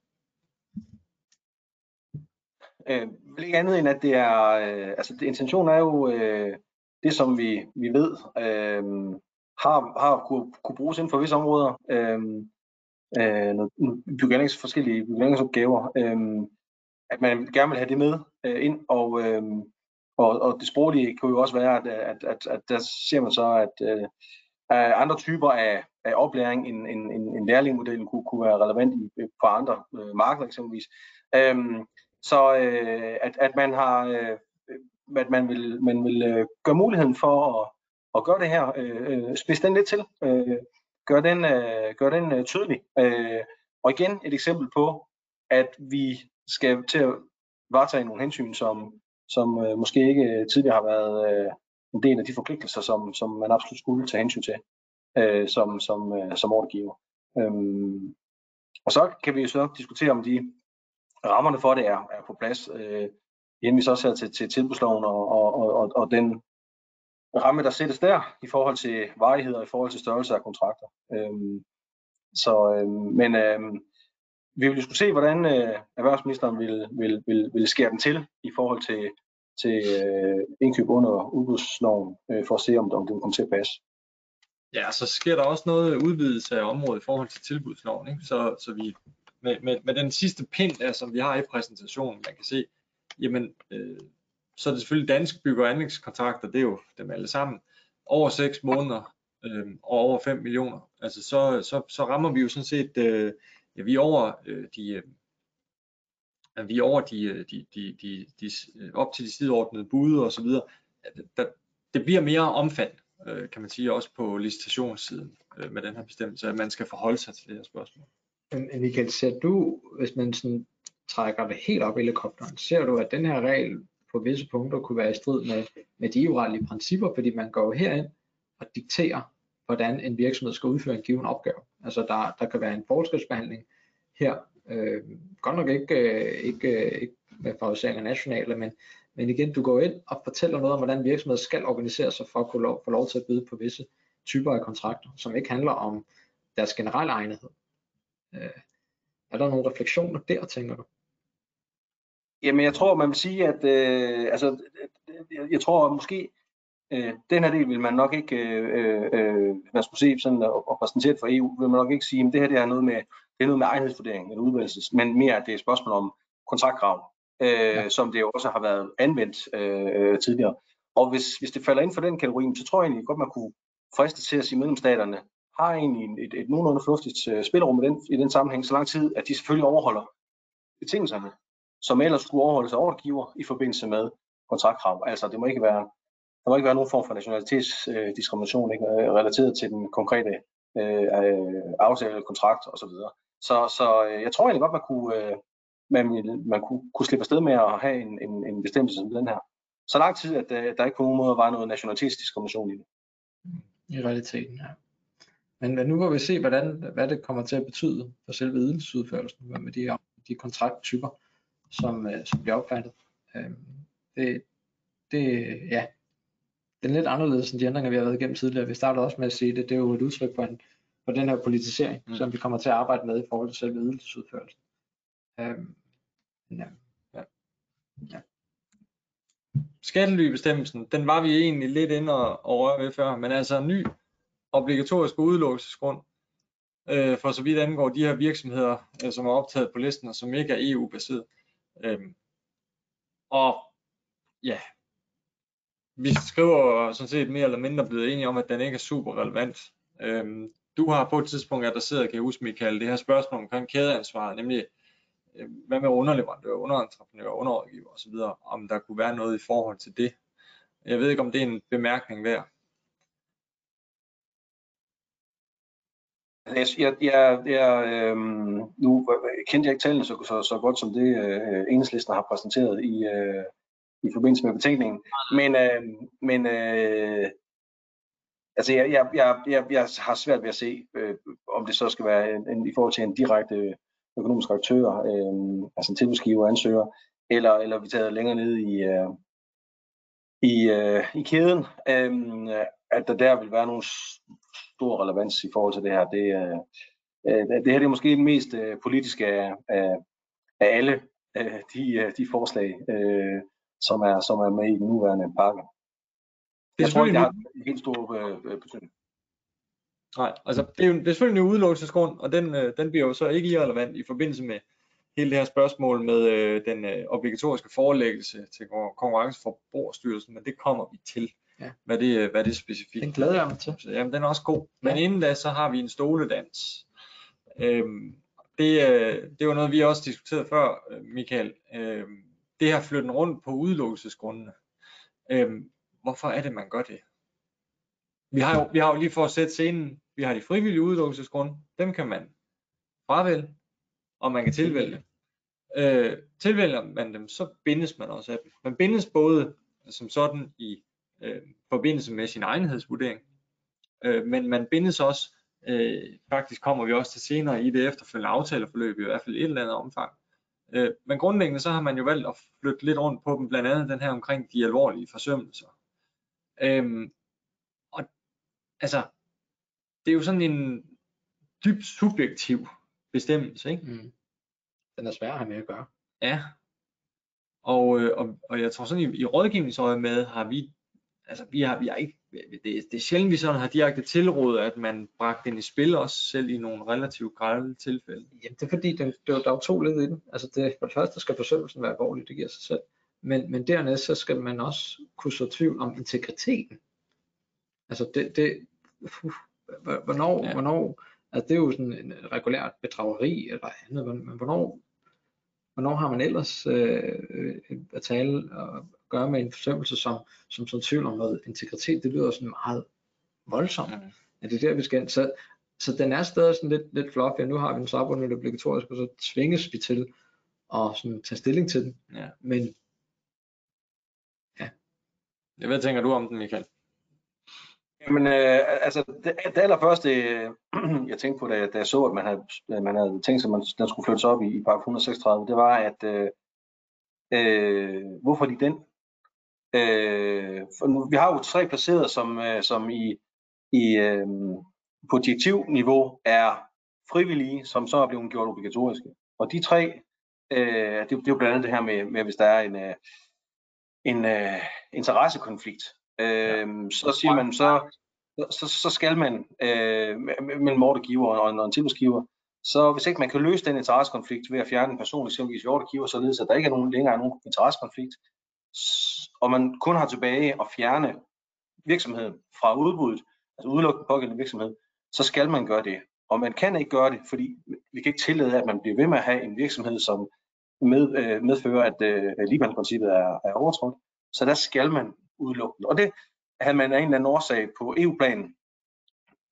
Øh, vel ikke andet end, at det er, øh, altså det, intentionen er jo øh, det, som vi, vi ved øh, har, har kunne, kunne bruges inden for visse områder. Øh, øh, noget, forskellige bygningsopgaver. Øh, at man gerne vil have det med øh, ind, og, øh, og, og det sproglige kunne jo også være, at, at, at, at der ser man så, at øh, at andre typer af, af oplæring end, end, end, end lærlingmodellen kunne, kunne være relevant i, øh, på andre øh, markeder eksempelvis. Øhm, så øh, at, at man har øh, at man vil, man vil øh, gøre muligheden for at, at gøre det her, øh, øh spidse den lidt til, øh, gøre den, øh, gør den øh, tydelig. Øh, og igen et eksempel på, at vi skal til at varetage nogle hensyn, som, som øh, måske ikke øh, tidligere har været øh, en del af de forpligtelser, som, som man absolut skulle tage hensyn til øh, som, som, øh, som ordgiver. Øhm, og så kan vi jo så diskutere, om de rammerne for det er, er på plads. Øh, henviser også her til, til tilbudsloven og, og, og, og den ramme, der sættes der i forhold til varighed og i forhold til størrelse af kontrakter. Øhm, så, øhm, men øhm, vi vil diskutere, hvordan øh, erhvervsministeren vil, vil, vil, vil skære den til i forhold til, til øh, indkøb under udbudsloven, øh, for at se, om, om det kommer til at passe. Ja, så sker der også noget udvidelse af området i forhold til tilbudsloven, ikke? Så, så vi med, med, med den sidste pind der, som vi har i præsentationen, man kan se, jamen, øh, så er det selvfølgelig dansk bygge- og anlægskontrakter, det er jo dem alle sammen, over 6 måneder øh, og over 5 millioner. Altså så, så, så rammer vi jo sådan set, øh, ja, vi er over øh, de, øh, vi er over de, øh, de, de, de, de, øh, op til de sideordnede bud og så videre. Der, det bliver mere omfattende, øh, kan man sige, også på licitationssiden. øh, med den her bestemmelse, at man skal forholde sig til det her spørgsmål. Men Michael, ser du, hvis man sådan trækker det helt op i helikopteren, ser du, at den her regel på visse punkter kunne være i strid med, med de EU-retlige principper, fordi man går herind og dikterer, hvordan en virksomhed skal udføre en given opgave. Altså der, der kan være en forskelsbehandling her, øh, godt nok ikke, øh, ikke, øh, ikke med favorisering nationale, men, men igen, du går ind og fortæller noget om, hvordan virksomheder skal organisere sig for at kunne lov, få lov til at byde på visse typer af kontrakter, som ikke handler om deres generelle egnethed. Øh, er der nogle refleksioner der, tænker du? Jamen, jeg tror, man vil sige, at øh, altså, jeg, jeg tror måske, øh, den her del vil man nok ikke, øh, øh, man skulle se sådan og, og præsentere for EU, vil man nok ikke sige, at det her det er noget med, det er noget med egenhedsvurdering eller udvalgelses, men mere at det er et spørgsmål om kontraktkrav, øh, ja. som det jo også har været anvendt øh, tidligere. Og hvis, hvis det falder ind for den kategori, så tror jeg egentlig godt, man kunne friste til at sige, at medlemsstaterne har egentlig et, et nogenlunde fornuftigt uh, spilrum i den, i den sammenhæng, så lang tid, at de selvfølgelig overholder betingelserne, som ellers skulle overholdes af ordregiver i forbindelse med kontraktkrav. Altså, det må ikke være, der må ikke være nogen form for nationalitetsdiskrimination ikke, øh, relateret til den konkrete øh, øh aftale, kontrakt osv. Så, så, så jeg tror egentlig godt, man kunne, øh, man, man kunne, kunne slippe afsted med at have en, en, en bestemmelse som den her. Så lang tid, at øh, der ikke på nogen måde var noget nationalitetsdiskrimination i det. I realiteten, ja. Men, men nu må vi se, hvordan, hvad det kommer til at betyde for selve ydelsesudførelsen med de, de kontrakttyper, som, øh, som bliver opfattet. Øh, det, det, ja, er lidt anderledes end de ændringer, vi har været igennem tidligere. Vi startede også med at sige det, det er jo et udtryk for, en, for den her politisering, mm. som vi kommer til at arbejde med i forhold til selve ydelsesudførelsen. Øh, ja. Ja. ja. Skattelybestemmelsen, den var vi egentlig lidt inde og, og røre ved før, men altså ny obligatorisk udelukkelsesgrund, øh, for så vidt angår de her virksomheder, øh, som er optaget på listen, og som ikke er EU-baseret. Øh, og ja, vi skriver sådan set mere eller mindre blevet enige om, at den ikke er super relevant. Øhm, du har på et tidspunkt adresseret, kan jeg huske Michael, det her spørgsmål omkring kædeansvar, nemlig øh, hvad med underleverandører, underentreprenører, underrådgiver osv., om der kunne være noget i forhold til det. Jeg ved ikke, om det er en bemærkning værd. Jeg, jeg, jeg, jeg, øh, nu kendte jeg ikke tallene så, så, så godt som det øh, enhedslisten har præsenteret i, øh, i forbindelse med betænkningen. Men, øh, men øh, altså jeg, jeg, jeg, jeg, jeg har svært ved at se, øh, om det så skal være en, en, i forhold til en direkte økonomisk aktør, øh, altså en tilbudsgiver ansøger, eller, eller vi tager længere ned i, øh, i, øh, i kæden, øh, at der der vil være nogle stor relevans i forhold til det her. Det, øh, øh det her det er måske den mest øh, politiske af, af, af alle øh, de, øh, de forslag, øh, som, er, som er med i den nuværende pakke. Jeg tror ikke, det har en helt stor øh, betydning. Nej, altså det er, jo, det er selvfølgelig en udelukkelsesgrund, og den, øh, den bliver jo så ikke irrelevant i forbindelse med hele det her spørgsmål med øh, den øh, obligatoriske forelæggelse til konkurrence for Forbrugerstyrelsen, men det kommer vi til ja. hvad, det, hvad det specifikt Den glæder jeg mig til. Så, jamen, den er også god. Men ja. inden da, så har vi en stoledans. Øhm, det, øh, det var noget, vi også diskuterede før, øh, Michael. Øhm, det her flytten rundt på udelukkelsesgrundene. Øhm, hvorfor er det, man gør det? Vi har, jo, vi har jo lige for at sætte scenen, vi har de frivillige udelukkelsesgrunde, dem kan man fravælge, og man kan tilvælge. Øh, tilvælger man dem, så bindes man også af dem. Man bindes både som sådan i øh, forbindelse med sin egenhedsvurdering. Øh, men man bindes også, øh, faktisk kommer vi også til senere i det efterfølgende aftaleforløb i hvert fald i et eller andet omfang. Øh, men grundlæggende så har man jo valgt at flytte lidt rundt på dem, blandt andet den her omkring de alvorlige forsømmelser. Øh, og altså, det er jo sådan en dybt subjektiv bestemmelse, ikke? Mm. Den er svær at have med at gøre. Ja. Og, øh, og, og jeg tror sådan i, i rådgivningsøje med har vi altså vi har, vi har ikke, det, det er sjældent, vi sådan har direkte tilrådet, at man bragte den i spil også selv i nogle relativt grælde tilfælde. Jamen det er fordi, den, det, der er to led i den. Altså det, for det første skal forsømmelsen være alvorlig, det giver sig selv. Men, men dernæst så skal man også kunne så tvivl om integriteten. Altså det, det uh, hvornår, ja. hvornår, altså det er jo sådan en regulært bedrageri eller andet, men hvornår, hvornår har man ellers øh, øh at tale gøre med en forsømmelse, som, som sådan tvivl om noget integritet, det lyder sådan meget voldsomt. er det der, vi skal ind. Så, så den er stadig sådan lidt, lidt fluffy, nu har vi den så under obligatorisk, og så tvinges vi til at sådan tage stilling til den. Ja. Men Hvad tænker du om den, Michael? Jamen, øh, altså, det, det allerførste, øh, jeg tænkte på, da, da jeg så, at man havde, man havde tænkt sig, at man, den skulle flyttes op i, i paragraf 136, det var, at øh, øh, hvorfor lige den? Øh, for nu, vi har jo tre placeret, som, øh, som i, i øh, på direktivniveau er frivillige, som så er blevet gjort obligatoriske. Og de tre, øh, det, det er jo blandt andet det her med, med hvis der er en, øh, en øh, interessekonflikt, øh, så siger man så, så, så skal man øh, mellem ordregiver og en, og en tilbudsgiver, så hvis ikke man kan løse den interessekonflikt ved at fjerne en person eksempelvis i ordregiver, således at der ikke er nogen, længere er nogen interessekonflikt, og man kun har tilbage at fjerne virksomheden fra udbuddet, altså udelukke den pågældende virksomhed, så skal man gøre det. Og man kan ikke gøre det, fordi vi kan ikke tillade, at man bliver ved med at have en virksomhed, som med, øh, medfører, at øh, ligebehandlingsprincippet er, er overtrådt. Så der skal man udelukke den. Og det havde man af en eller anden årsag på EU-planen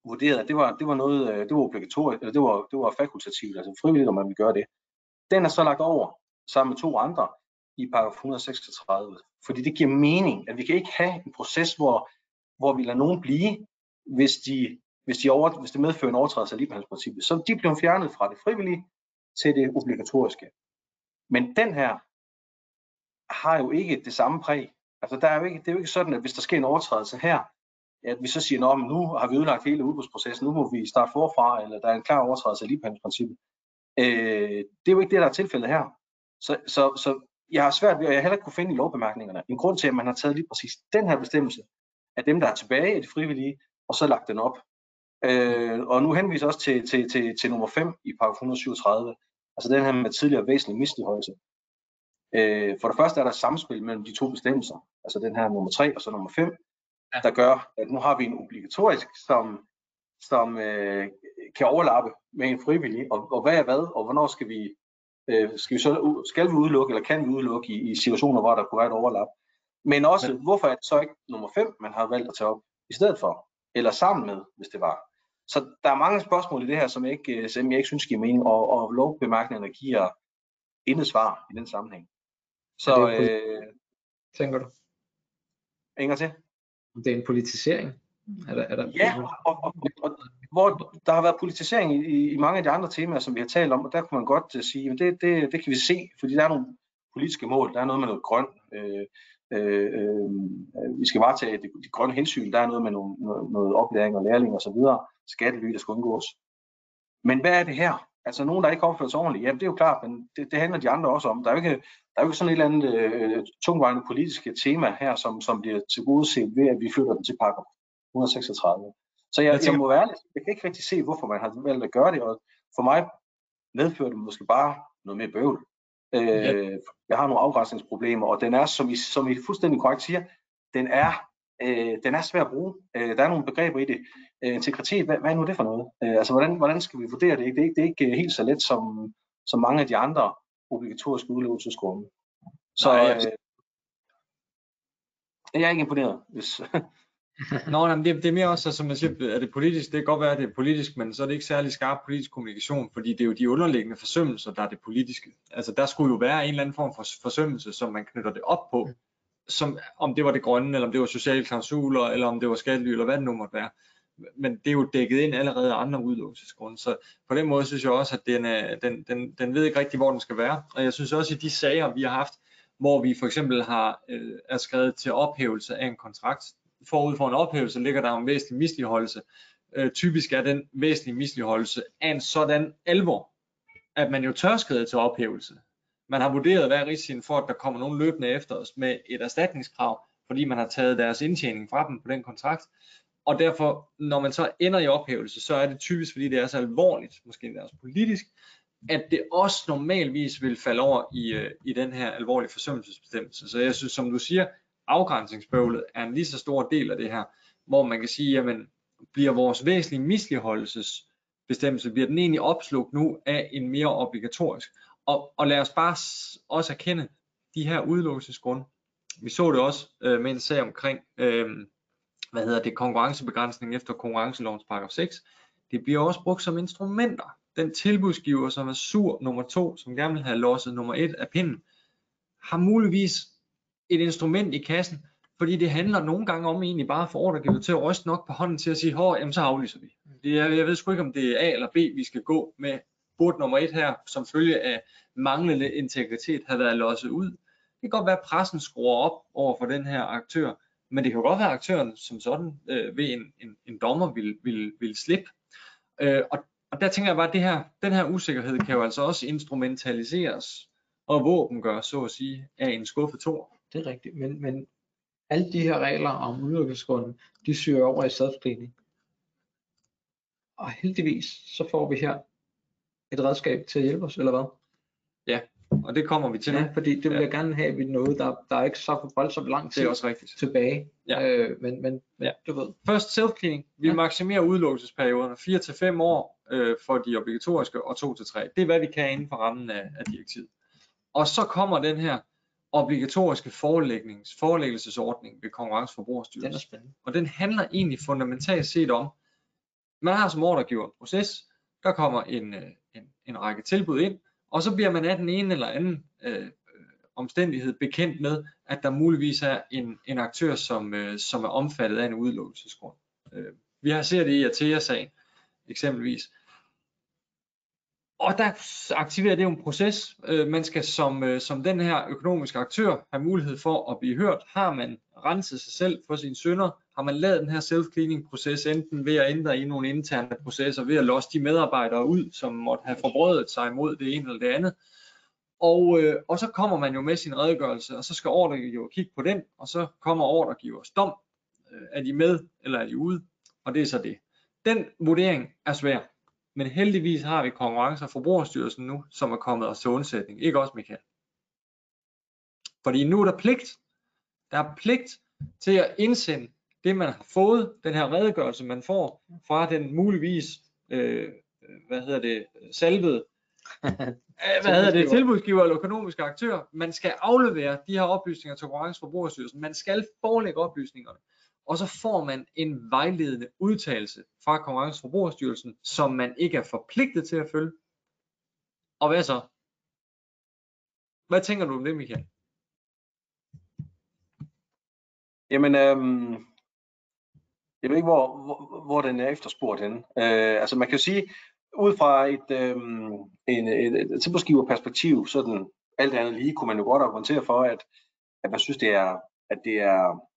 vurderet, at det var, det var noget, øh, det var obligatorisk, eller det var, det var fakultativt, altså frivilligt, om man vil gøre det. Den er så lagt over sammen med to andre i paragraf 136, fordi det giver mening, at vi kan ikke have en proces, hvor, hvor vi lader nogen blive, hvis de, hvis de over, hvis det medfører en overtrædelse af ligebehandlingsprincippet. Så de bliver fjernet fra det frivillige til det obligatoriske. Men den her har jo ikke det samme præg. Altså der er jo ikke, det er jo ikke sådan, at hvis der sker en overtrædelse her, at vi så siger, at nu har vi ødelagt hele udbudsprocessen, nu må vi starte forfra, eller der er en klar overtrædelse af ligebehandlingsprincippet. Øh, det er jo ikke det, der er tilfældet her. Så, så, så jeg har svært ved, og jeg heller ikke kunne finde i lovbemærkningerne, en grund til, at man har taget lige præcis den her bestemmelse af dem, der er tilbage i det frivillige, og så lagt den op. Øh, og nu henviser også til, til, til, til nummer 5 i paragraf 137, altså den her med tidligere væsentlig misligholdelse. Øh, for det første er der et samspil mellem de to bestemmelser, altså den her nummer 3 og så nummer 5, ja. der gør, at nu har vi en obligatorisk, som, som øh, kan overlappe med en frivillig, og, og hvad er hvad, og hvornår skal vi, øh, skal vi så, skal vi udelukke, eller kan vi udelukke i, i situationer, hvor der kunne være et overlap. Men også, Men, hvorfor er det så ikke nummer 5, man har valgt at tage op i stedet for, eller sammen med, hvis det var. Så der er mange spørgsmål i det her, som jeg ikke, som jeg ikke synes giver mening, og, og lovbemærkningerne giver intet svar i den sammenhæng. Så, er det øh, tænker du? Ingen til? Det er en politisering? Er der, er der ja, og, og, og, og, hvor der har været politisering i, i mange af de andre temaer, som vi har talt om, og der kunne man godt uh, sige, at det, det, det kan vi se, fordi der er nogle politiske mål, der er noget med noget grøn, øh, øh, øh, vi skal varetage de, de grønne hensyn, der er noget med nogle, noget, noget oplæring og lærling og så videre, skattely, der skal undgås. Men hvad er det her? Altså nogen, der ikke opfører sig ordentligt, jamen det er jo klart, men det, det handler de andre også om. Der er jo ikke, der er jo ikke sådan et eller andet øh, tungvejende politiske tema her, som, som bliver tilgodeset ved, at vi flytter den til pakker 136. Så jeg, jeg, jeg må være ærlig, jeg kan ikke rigtig se, hvorfor man har valgt at gøre det, og for mig medfører det måske bare noget mere bøvl. Øh, ja. Jeg har nogle afgrænsningsproblemer, og den er, som I, som I fuldstændig korrekt siger, den er, øh, den er svær at bruge. Øh, der er nogle begreber i det. Øh, integritet, hvad, hvad er nu det for noget? Øh, altså, hvordan, hvordan skal vi vurdere det? Det er, ikke, det er ikke helt så let som, som mange af de andre obligatoriske udlevelsesgrunde. Så Nej, øh, jeg er ikke imponeret. Hvis Nå, nej, det, det er mere også, som man siger, er det politisk, det kan godt være, at det er politisk, men så er det ikke særlig skarp politisk kommunikation, fordi det er jo de underliggende forsømmelser, der er det politiske. Altså der skulle jo være en eller anden form for forsømmelse, som man knytter det op på, som, om det var det grønne, eller om det var sociale klausuler, eller om det var skattely, eller hvad det nu måtte være. Men det er jo dækket ind allerede af andre udlåsesgrunde, så på den måde synes jeg også, at den, er, den, den, den ved ikke rigtig, hvor den skal være. Og jeg synes også, at i de sager, vi har haft, hvor vi for eksempel har øh, er skrevet til ophævelse af en kontrakt, forud for en ophævelse ligger der en væsentlig misligeholdelse. Øh, typisk er den væsentlige misligeholdelse af en sådan alvor, at man jo tør skride til ophævelse. Man har vurderet, hvad er risikoen for, at der kommer nogen løbende efter os med et erstatningskrav, fordi man har taget deres indtjening fra dem på den kontrakt. Og derfor, når man så ender i ophævelse, så er det typisk, fordi det er så alvorligt, måske endda også politisk, at det også normalvis vil falde over i, øh, i den her alvorlige forsømmelsesbestemmelse. Så jeg synes, som du siger, afgrænsningsbøvlet er en lige så stor del af det her, hvor man kan sige, jamen, bliver vores væsentlige misligeholdelsesbestemmelse, bliver den egentlig opslugt nu af en mere obligatorisk. Og, og lad os bare også erkende de her udelukkelsesgrunde. Vi så det også øh, med en sag omkring øh, hvad hedder det, konkurrencebegrænsning efter konkurrencelovens paragraf 6. Det bliver også brugt som instrumenter. Den tilbudsgiver, som er sur nummer to, som gerne vil have losset nummer et af pinden, har muligvis et instrument i kassen, fordi det handler nogle gange om egentlig bare for ordregiver til at ryste nok på hånden til at sige, hår, jamen så aflyser vi. Det er, jeg ved sgu ikke, om det er A eller B, vi skal gå med. Bord nummer et her, som følge af manglende integritet, har været losset ud. Det kan godt være, at pressen skruer op over for den her aktør, men det kan godt være, at aktøren som sådan øh, ved en, en, en dommer vil, vil, vil slippe. Øh, og, og der tænker jeg bare, at det her, den her usikkerhed kan jo altså også instrumentaliseres og våben gør, så at sige, af en skuffe to. Det er rigtigt, men, men alle de her regler om udelukkelsesgrunden, de syrer over i self-cleaning. Og heldigvis, så får vi her et redskab til at hjælpe os, eller hvad? Og det kommer vi til nu. Ja, fordi det vil Ja. jeg gerne have, vi noget, der, der er ikke så voldsomt lang Det tid er også rigtigt. tilbage. Ja. Øh, men, men, Ja. du ved, Først self-cleaning. Vi Ja. maksimerer udelukkelsesperioderne 4 til 5 år øh, for de obligatoriske og 2 til 3. Det er hvad vi kan inden for rammen af, af direktivet. Og så kommer den her obligatoriske forelægnings, forelæggelsesordning ved Konkurrence- og den er spændende. Og den handler egentlig fundamentalt set om, man har som ordregiver en proces, der kommer en, øh, en, en række tilbud ind, og så bliver man af den ene eller anden øh, omstændighed bekendt med, at der muligvis er en, en aktør, som, øh, som er omfattet af en udelukkelsesgrund. Øh, vi har set det i Atea-sagen eksempelvis. Og der aktiverer det jo en proces. Øh, man skal som, øh, som den her økonomiske aktør have mulighed for at blive hørt. Har man renset sig selv for sine synder? Har man lavet den her self-cleaning proces enten ved at ændre i nogle interne processer, ved at losse de medarbejdere ud, som måtte have forbrødet sig imod det ene eller det andet? Og, øh, og så kommer man jo med sin redegørelse, og så skal ordregiver kigge på den, og så kommer ordregivers dom. Øh, er de med, eller er de ude? Og det er så det. Den vurdering er svær. Men heldigvis har vi Konkurrence- og Forbrugerstyrelsen nu, som er kommet os til undsætning. Ikke også, Michael? Fordi nu er der pligt. Der er pligt til at indsende det, man har fået, den her redegørelse, man får fra den muligvis, øh, hvad hedder det, salvede, øh, hvad hedder det, Tilbudsgiver. tilbudsgiver eller økonomiske aktør. Man skal aflevere de her oplysninger til Konkurrence- og Forbrugerstyrelsen. Man skal forelægge oplysningerne. Og så får man en vejledende udtalelse fra Konkurrence- og Forbrugerstyrelsen, som man ikke er forpligtet til at følge. Og hvad så? Hvad tænker du om det, Michael? Jamen, øhm, jeg ved ikke, hvor, hvor, hvor den er efterspurgt henne. Øh, altså man kan jo sige, ud fra et, øhm, en, et, et tilbudsgiverperspektiv, sådan alt andet lige, kunne man jo godt argumentere for, at, at man synes, det er, at det er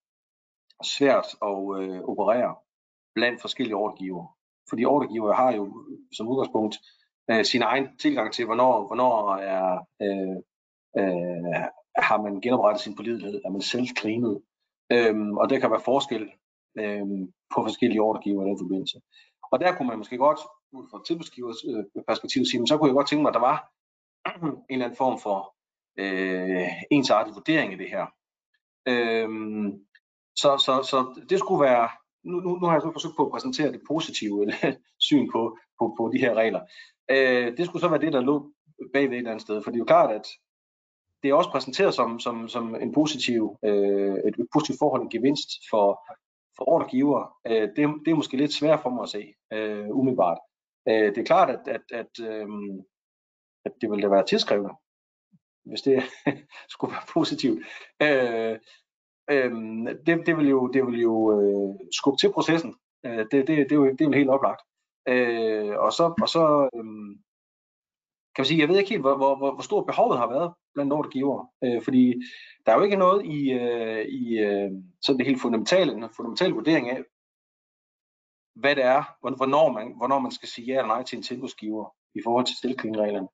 svært at øh, operere blandt forskellige ordregiver. Fordi ordregiver har jo som udgangspunkt øh, sin egen tilgang til, hvornår, hvornår er, øh, øh, har man genoprettet sin pålidelighed, er man selv cleanet. Øhm, og der kan være forskel øhm, på forskellige ordregiver i den forbindelse. Og der kunne man måske godt, ud fra tilbudsgivers øh, perspektiv, sige, men så kunne jeg godt tænke mig, at der var en eller anden form for øh, ensartet vurdering af det her. Øhm, så, så, så det skulle være, nu, nu, nu har jeg så forsøgt på at præsentere det positive øh, syn på, på, på de her regler. Øh, det skulle så være det, der lå bagved et eller andet sted, for det er jo klart, at det er også præsenteret som, som, som en positiv, øh, et, et positivt forhold, en gevinst for, for ordregiver. Øh, det, det er måske lidt svært for mig at se, øh, umiddelbart. Øh, det er klart, at, at, at, øh, at det ville da være tilskrevet, hvis det skulle være positivt. Øh, øh, det, det vil jo, det vil jo øh, skubbe til processen. Øh, det, det, det, er jo, det er jo helt oplagt. Øh, og så, og så øh, kan man sige, jeg ved ikke helt, hvor, hvor, hvor, hvor stort behovet har været blandt ordregiver. Øh, fordi der er jo ikke noget i, øh, i øh, sådan det helt fundamentale, en fundamental vurdering af, hvad det er, hvornår man, hvornår man skal sige ja eller nej til en tilbudsgiver i forhold til stillklingreglerne,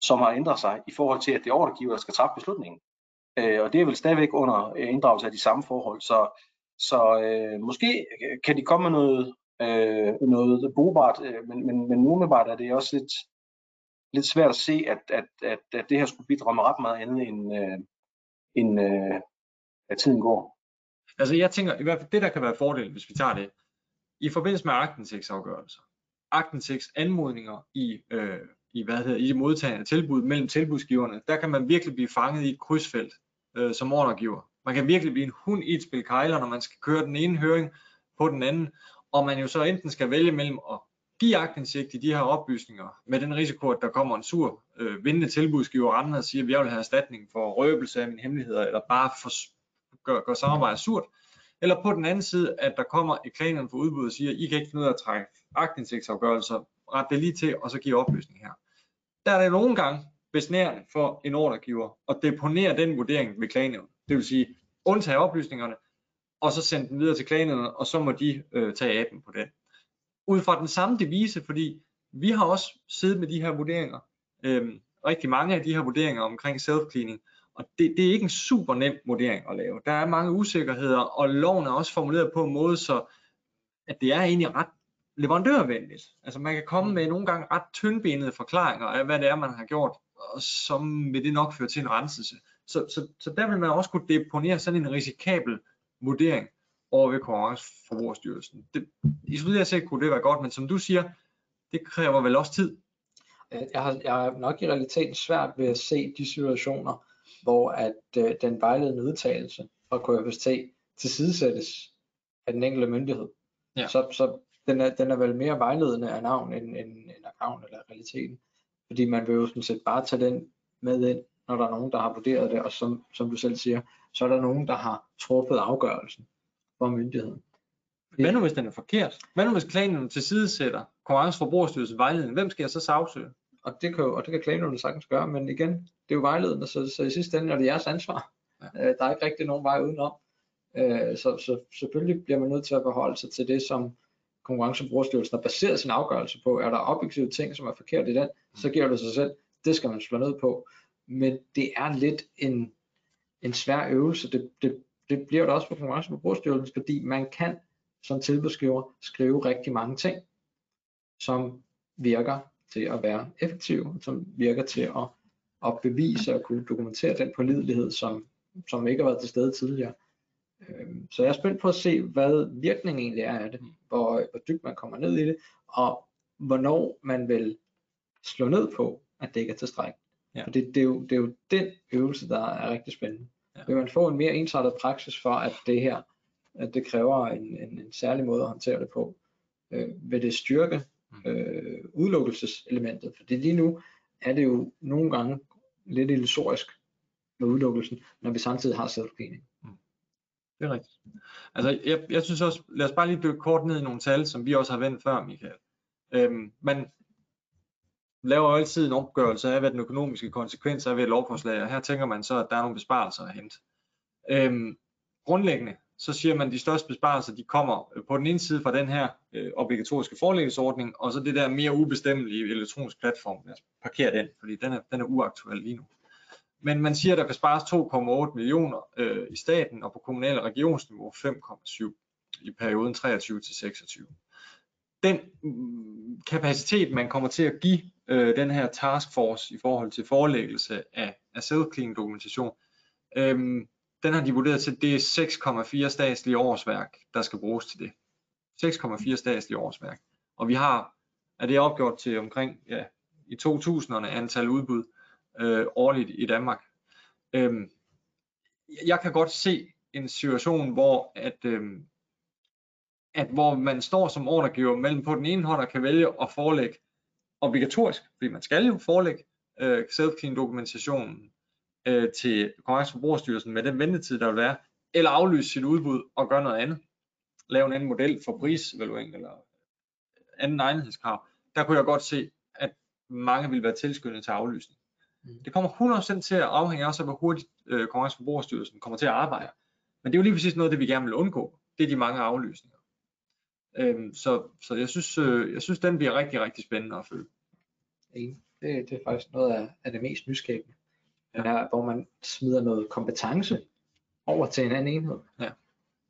som har ændret sig i forhold til, at det er ordregiver, der skal træffe beslutningen. Øh, og det er vel stadigvæk under øh, inddragelse af de samme forhold. Så, så øh, måske kan de komme med noget, øh, noget brugbart, øh, men, men, men umiddelbart er det også lidt, lidt svært at se, at, at, at, at det her skulle bidrage med ret meget andet, end, øh, end øh, at tiden går. Altså jeg tænker, i hvert fald det der kan være fordelen, hvis vi tager det, i forbindelse med aktinsigtsafgørelser, aktinsigts anmodninger i, øh, i, hvad hedder, i modtagende tilbud mellem tilbudsgiverne, der kan man virkelig blive fanget i et krydsfelt øh, som ordregiver. Man kan virkelig blive en hund i et spil kejler, når man skal køre den ene høring på den anden, og man jo så enten skal vælge mellem at give agtindsigt i de her oplysninger, med den risiko, at der kommer en sur øh, vindende tilbudsgiver andre og siger, at jeg vil have erstatning for røbelse af mine hemmeligheder, eller bare for, gør, gør samarbejdet surt, eller på den anden side, at der kommer et klagenævn for udbud og siger, I kan ikke finde ud af at trække agtindsigtsafgørelser, ret det lige til, og så give oplysning her. Der er det nogle gange besnærende for en ordregiver at deponere den vurdering ved klagenævnet. Det vil sige, undtage oplysningerne, og så sende den videre til klagenævnet, og så må de øh, tage af den på den. Ud fra den samme devise, fordi vi har også siddet med de her vurderinger, øh, rigtig mange af de her vurderinger omkring self-cleaning, og det, det er ikke en super nem vurdering at lave. Der er mange usikkerheder, og loven er også formuleret på en måde, så at det er egentlig ret leverandørvenligt. Altså man kan komme med nogle gange ret tyndbenede forklaringer af, hvad det er, man har gjort, og så vil det nok føre til en renselse. Så, så, så der vil man også kunne deponere sådan en risikabel vurdering over ved Konkurrenceforbrugerstyrelsen. Det, isoleret set kunne det være godt, men som du siger, det kræver vel også tid. Jeg har, jeg har nok i realiteten svært ved at se de situationer, hvor at øh, den vejledende udtalelse fra KFST tilsidesættes af den enkelte myndighed. Ja. Så, så den, er, den er vel mere vejledende af navn end, end, end af navn eller realiteten. Fordi man vil jo sådan set bare tage den med ind, når der er nogen, der har vurderet det, og som, som du selv siger, så er der nogen, der har truffet afgørelsen for myndigheden. Hvad nu hvis den er forkert? Hvad nu hvis klagen tilsidesætter konkurrenceforbrugerstyrelsens vejledning? Hvem skal jeg så sagsøge? Og det kan, og det kan klagenævnet sagtens gøre, men igen, det er jo vejledende, så, så i sidste ende er det jeres ansvar. Ja. Øh, der er ikke rigtig nogen vej udenom. Øh, så, så selvfølgelig bliver man nødt til at beholde sig til det, som konkurrenceforbrugerstyrelsen har baseret sin afgørelse på. Er der objektive ting, som er forkert i den, så giver det sig selv. Det skal man slå ned på. Men det er lidt en, en svær øvelse. Det, det, det bliver det også for konkurrenceforbrugerstyrelsen, fordi man kan som tilbudsgiver skrive rigtig mange ting, som virker til at være effektive, som virker til at, at bevise og kunne dokumentere den pålidelighed, som, som ikke har været til stede tidligere. Øhm, så jeg er spændt på at se, hvad virkningen egentlig er af det, hvor, hvor dybt man kommer ned i det, og hvornår man vil slå ned på, at det ikke er tilstrækkeligt. Ja. For det, det, er jo, det er jo den øvelse, der er rigtig spændende. Ja. Vil man få en mere ensartet praksis for, at det her, at det kræver en, en, en særlig måde at håndtere det på, øh, vil det styrke Mm. øh, udelukkelseselementet. Fordi lige nu er det jo nogle gange lidt illusorisk med udelukkelsen, når vi samtidig har. Mm. Det er rigtigt. Altså, jeg, jeg synes også, lad os bare lige dykke kort ned i nogle tal, som vi også har vendt før, Michael. Øhm, man laver jo altid en opgørelse af, hvad den økonomiske konsekvens er ved et lovforslag, og her tænker man så, at der er nogle besparelser at hente. Øhm, grundlæggende, så siger man, at de største besparelser, de kommer øh, på den ene side fra den her øh, obligatoriske forelæggelsesordning, og så det der mere ubestemmelige elektroniske platform. Lad os parkere den, fordi den er, den er uaktuel lige nu. Men man siger, at der kan spares 2,8 millioner øh, i staten, og på kommunal- og regionsniveau 5,7 i perioden 23 til 26. Den mm, kapacitet, man kommer til at give øh, den her taskforce i forhold til forelæggelse af, af self-clean dokumentation, øh, den har de vurderet til, det er 6,4 statslige årsværk, der skal bruges til det. 6,4 statslige årsværk. Og vi har, er det opgjort til omkring, ja, i 2000'erne antal udbud øh, årligt i Danmark. Øhm, jeg kan godt se en situation, hvor at, øhm, at hvor man står som ordregiver mellem på den ene hånd og kan vælge at forelægge obligatorisk, fordi man skal jo forelægge øh, self-clean dokumentationen øh, til Konkurrenceforbrugerstyrelsen med den ventetid, der vil være, eller aflyse sit udbud og gøre noget andet. Lave en anden model for prisevaluering eller anden egenhedskrav. Der kunne jeg godt se, at mange vil være tilskyndet til aflysning. Mm. Det kommer 100% til at afhænge også af, hvor hurtigt øh, Konkurrenceforbrugerstyrelsen kommer til at arbejde. Men det er jo lige præcis noget, det vi gerne vil undgå. Det er de mange aflysninger. Øhm, så, så jeg synes, øh, jeg synes, den bliver rigtig, rigtig spændende at følge. Det, det er faktisk noget af, af det mest nyskabende ja. hvor man smider noget kompetence over til en anden enhed. Ja.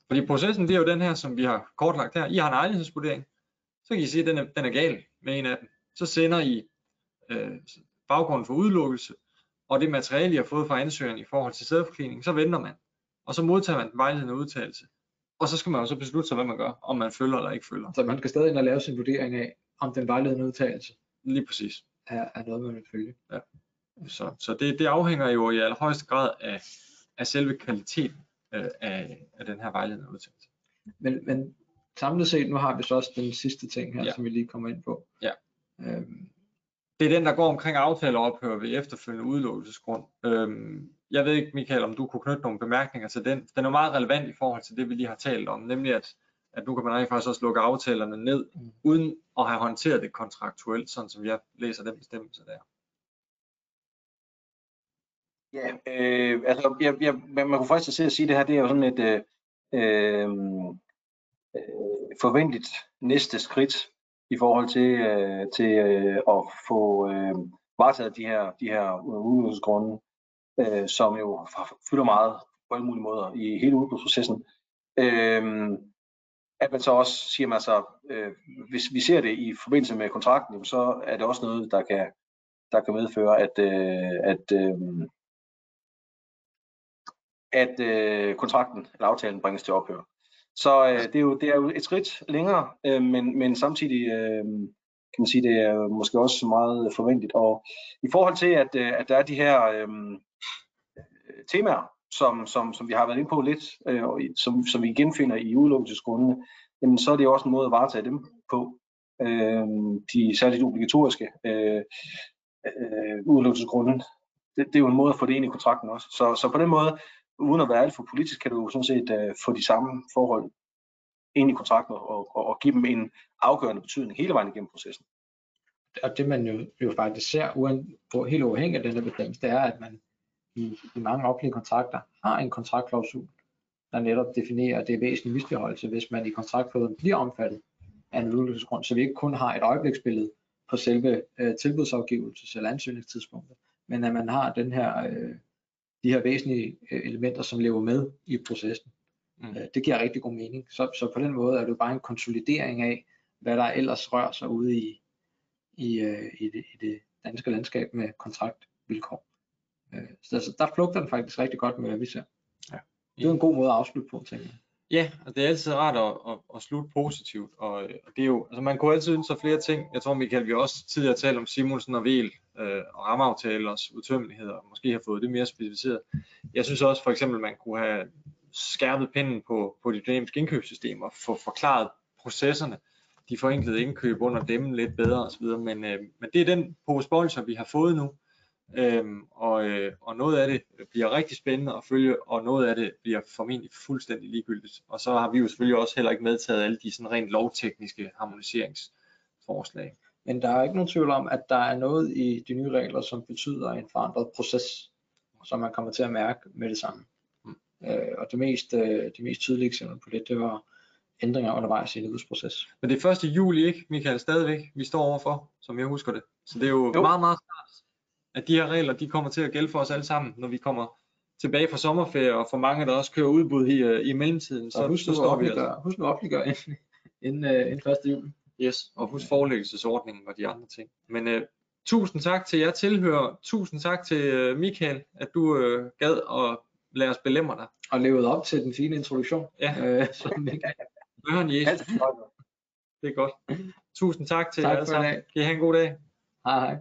Fordi processen det er jo den her, som vi har kortlagt her. I har en egenhedsvurdering, så kan I sige, at den er, den er gal med en af dem. Så sender I øh, baggrunden for udelukkelse, og det materiale, I har fået fra ansøgeren i forhold til sædforklining, så venter man. Og så modtager man den vejledende udtalelse. Og så skal man jo så beslutte sig, hvad man gør, om man følger eller ikke følger. Så man skal stadig ind og lave sin vurdering af, om den vejledende udtalelse Lige præcis. Er, er noget, man vil følge. Ja. Så, så det, det afhænger jo i allerhøjeste grad af, af selve kvaliteten øh, af, af den her vejledende udtalelse. Men, men samlet set, nu har vi så også den sidste ting her, Ja. ja. som vi lige kommer ind på. Ja. Øhm, Det er den, der går omkring aftaleophør ved efterfølgende udelukkelsesgrund. Øhm, jeg ved ikke, Michael, om du kunne knytte nogle bemærkninger til den. Den er meget relevant i forhold til det, vi lige har talt om, nemlig at, at nu kan man rent faktisk også lukke aftalerne ned, Mm. uden at have håndteret det kontraktuelt, sådan som jeg læser den bestemmelse der. Ja, øh, altså, jeg, jeg, man, man kunne faktisk til at sige, at det her det er jo sådan et øh, øh, øh, forventeligt næste skridt i forhold til, øh, til øh, at få øh, varetaget de her, de her udnyttelsesgrunde, øh, som jo fylder meget på alle mulige måder i hele udbudsprocessen. Øh, at man så også siger, man så, øh, hvis vi ser det i forbindelse med kontrakten, jamen, så er det også noget, der kan, der kan medføre, at, øh, at øh, at øh, kontrakten eller aftalen bringes til ophør. Så øh, det, er jo, det er jo et skridt længere, øh, men, men samtidig øh, kan man sige, det er måske også meget forventeligt. Og i forhold til, at, øh, at der er de her øh, temaer, som, som, som vi har været inde på lidt, øh, som, som vi genfinder i udelukkelsesgrundene, jamen, så er det jo også en måde at varetage dem på. Øh, de særligt obligatoriske øh, øh, udelukkelsesgrunde. Det, det er jo en måde at få det ind i kontrakten også. Så, så på den måde, uden at være alt for politisk, kan du jo sådan set øh, få de samme forhold ind i kontrakten og, og, og give dem en afgørende betydning hele vejen igennem processen. og det man jo, jo faktisk ser, uden, på, helt uafhængigt af den her bestemmelse, det er, at man i, i mange offentlige kontrakter har en kontraktklausul, der netop definerer, at det er væsentlig misligholdelse, hvis man i kontraktperioden bliver omfattet af en udelukkelsesgrund, så vi ikke kun har et øjebliksbillede på selve øh, tilbudsafgivelses- eller ansøgningstidspunktet, men at man har den her, øh, de her væsentlige øh, elementer, som lever med i processen. Mm. Øh, det giver rigtig god mening. Så, så på den måde er det jo bare en konsolidering af, hvad der ellers rører sig ude i, i, øh, i, det, i det danske landskab med kontraktvilkår. Så altså, der flugter den faktisk rigtig godt med, hvad vi ser. Ja. Det er en god måde at afslutte på, tænker jeg. Ja, og det er altid rart at, at, at slutte positivt, og, og det er jo, altså man kunne altid ønske sig flere ting. Jeg tror, Michael, vi også tidligere talt om Simonsen og Vel øh, og rammeaftalers udtømmelighed, og måske har fået det mere specificeret. Jeg synes også for eksempel, man kunne have skærpet pinden på, på de dynamiske indkøbssystemer, og få forklaret processerne, de forenklede indkøb under dem lidt bedre osv., men, øh, men det er den pose bolcher, vi har fået nu, Øhm, og, øh, og noget af det bliver rigtig spændende at følge, og noget af det bliver formentlig fuldstændig ligegyldigt. Og så har vi jo selvfølgelig også heller ikke medtaget alle de sådan rent lovtekniske harmoniseringsforslag. Men der er ikke nogen tvivl om, at der er noget i de nye regler, som betyder en forandret proces, som man kommer til at mærke med det samme. Mm. Øh, og det mest, øh, det mest tydelige eksempel på det, det var ændringer undervejs i en udbudsproces. Men det er 1. juli, ikke, Michael, stadigvæk, vi står overfor, som jeg husker det. Så det er jo, Jo. meget, meget at de her regler, de kommer til at gælde for os alle sammen, når vi kommer tilbage fra sommerferie, og for mange, der også kører udbud i, øh, i mellemtiden, Så, så, husk, så står vi altså. husk nu at offentliggøre inden, inden, øh, inden 1. juli. Yes, og husk forelæggelsesordningen og de andre ting. Men øh, tusind tak til jer tilhører. Tusind tak til øh, Michael, at du øh, gad at lade os belemre dig. Og levet op til den fine introduktion. Ja. Øh, Børn Jesus, det er godt. Tusind tak til Tak jer alle sammen. Kan I have en god dag. hej hej.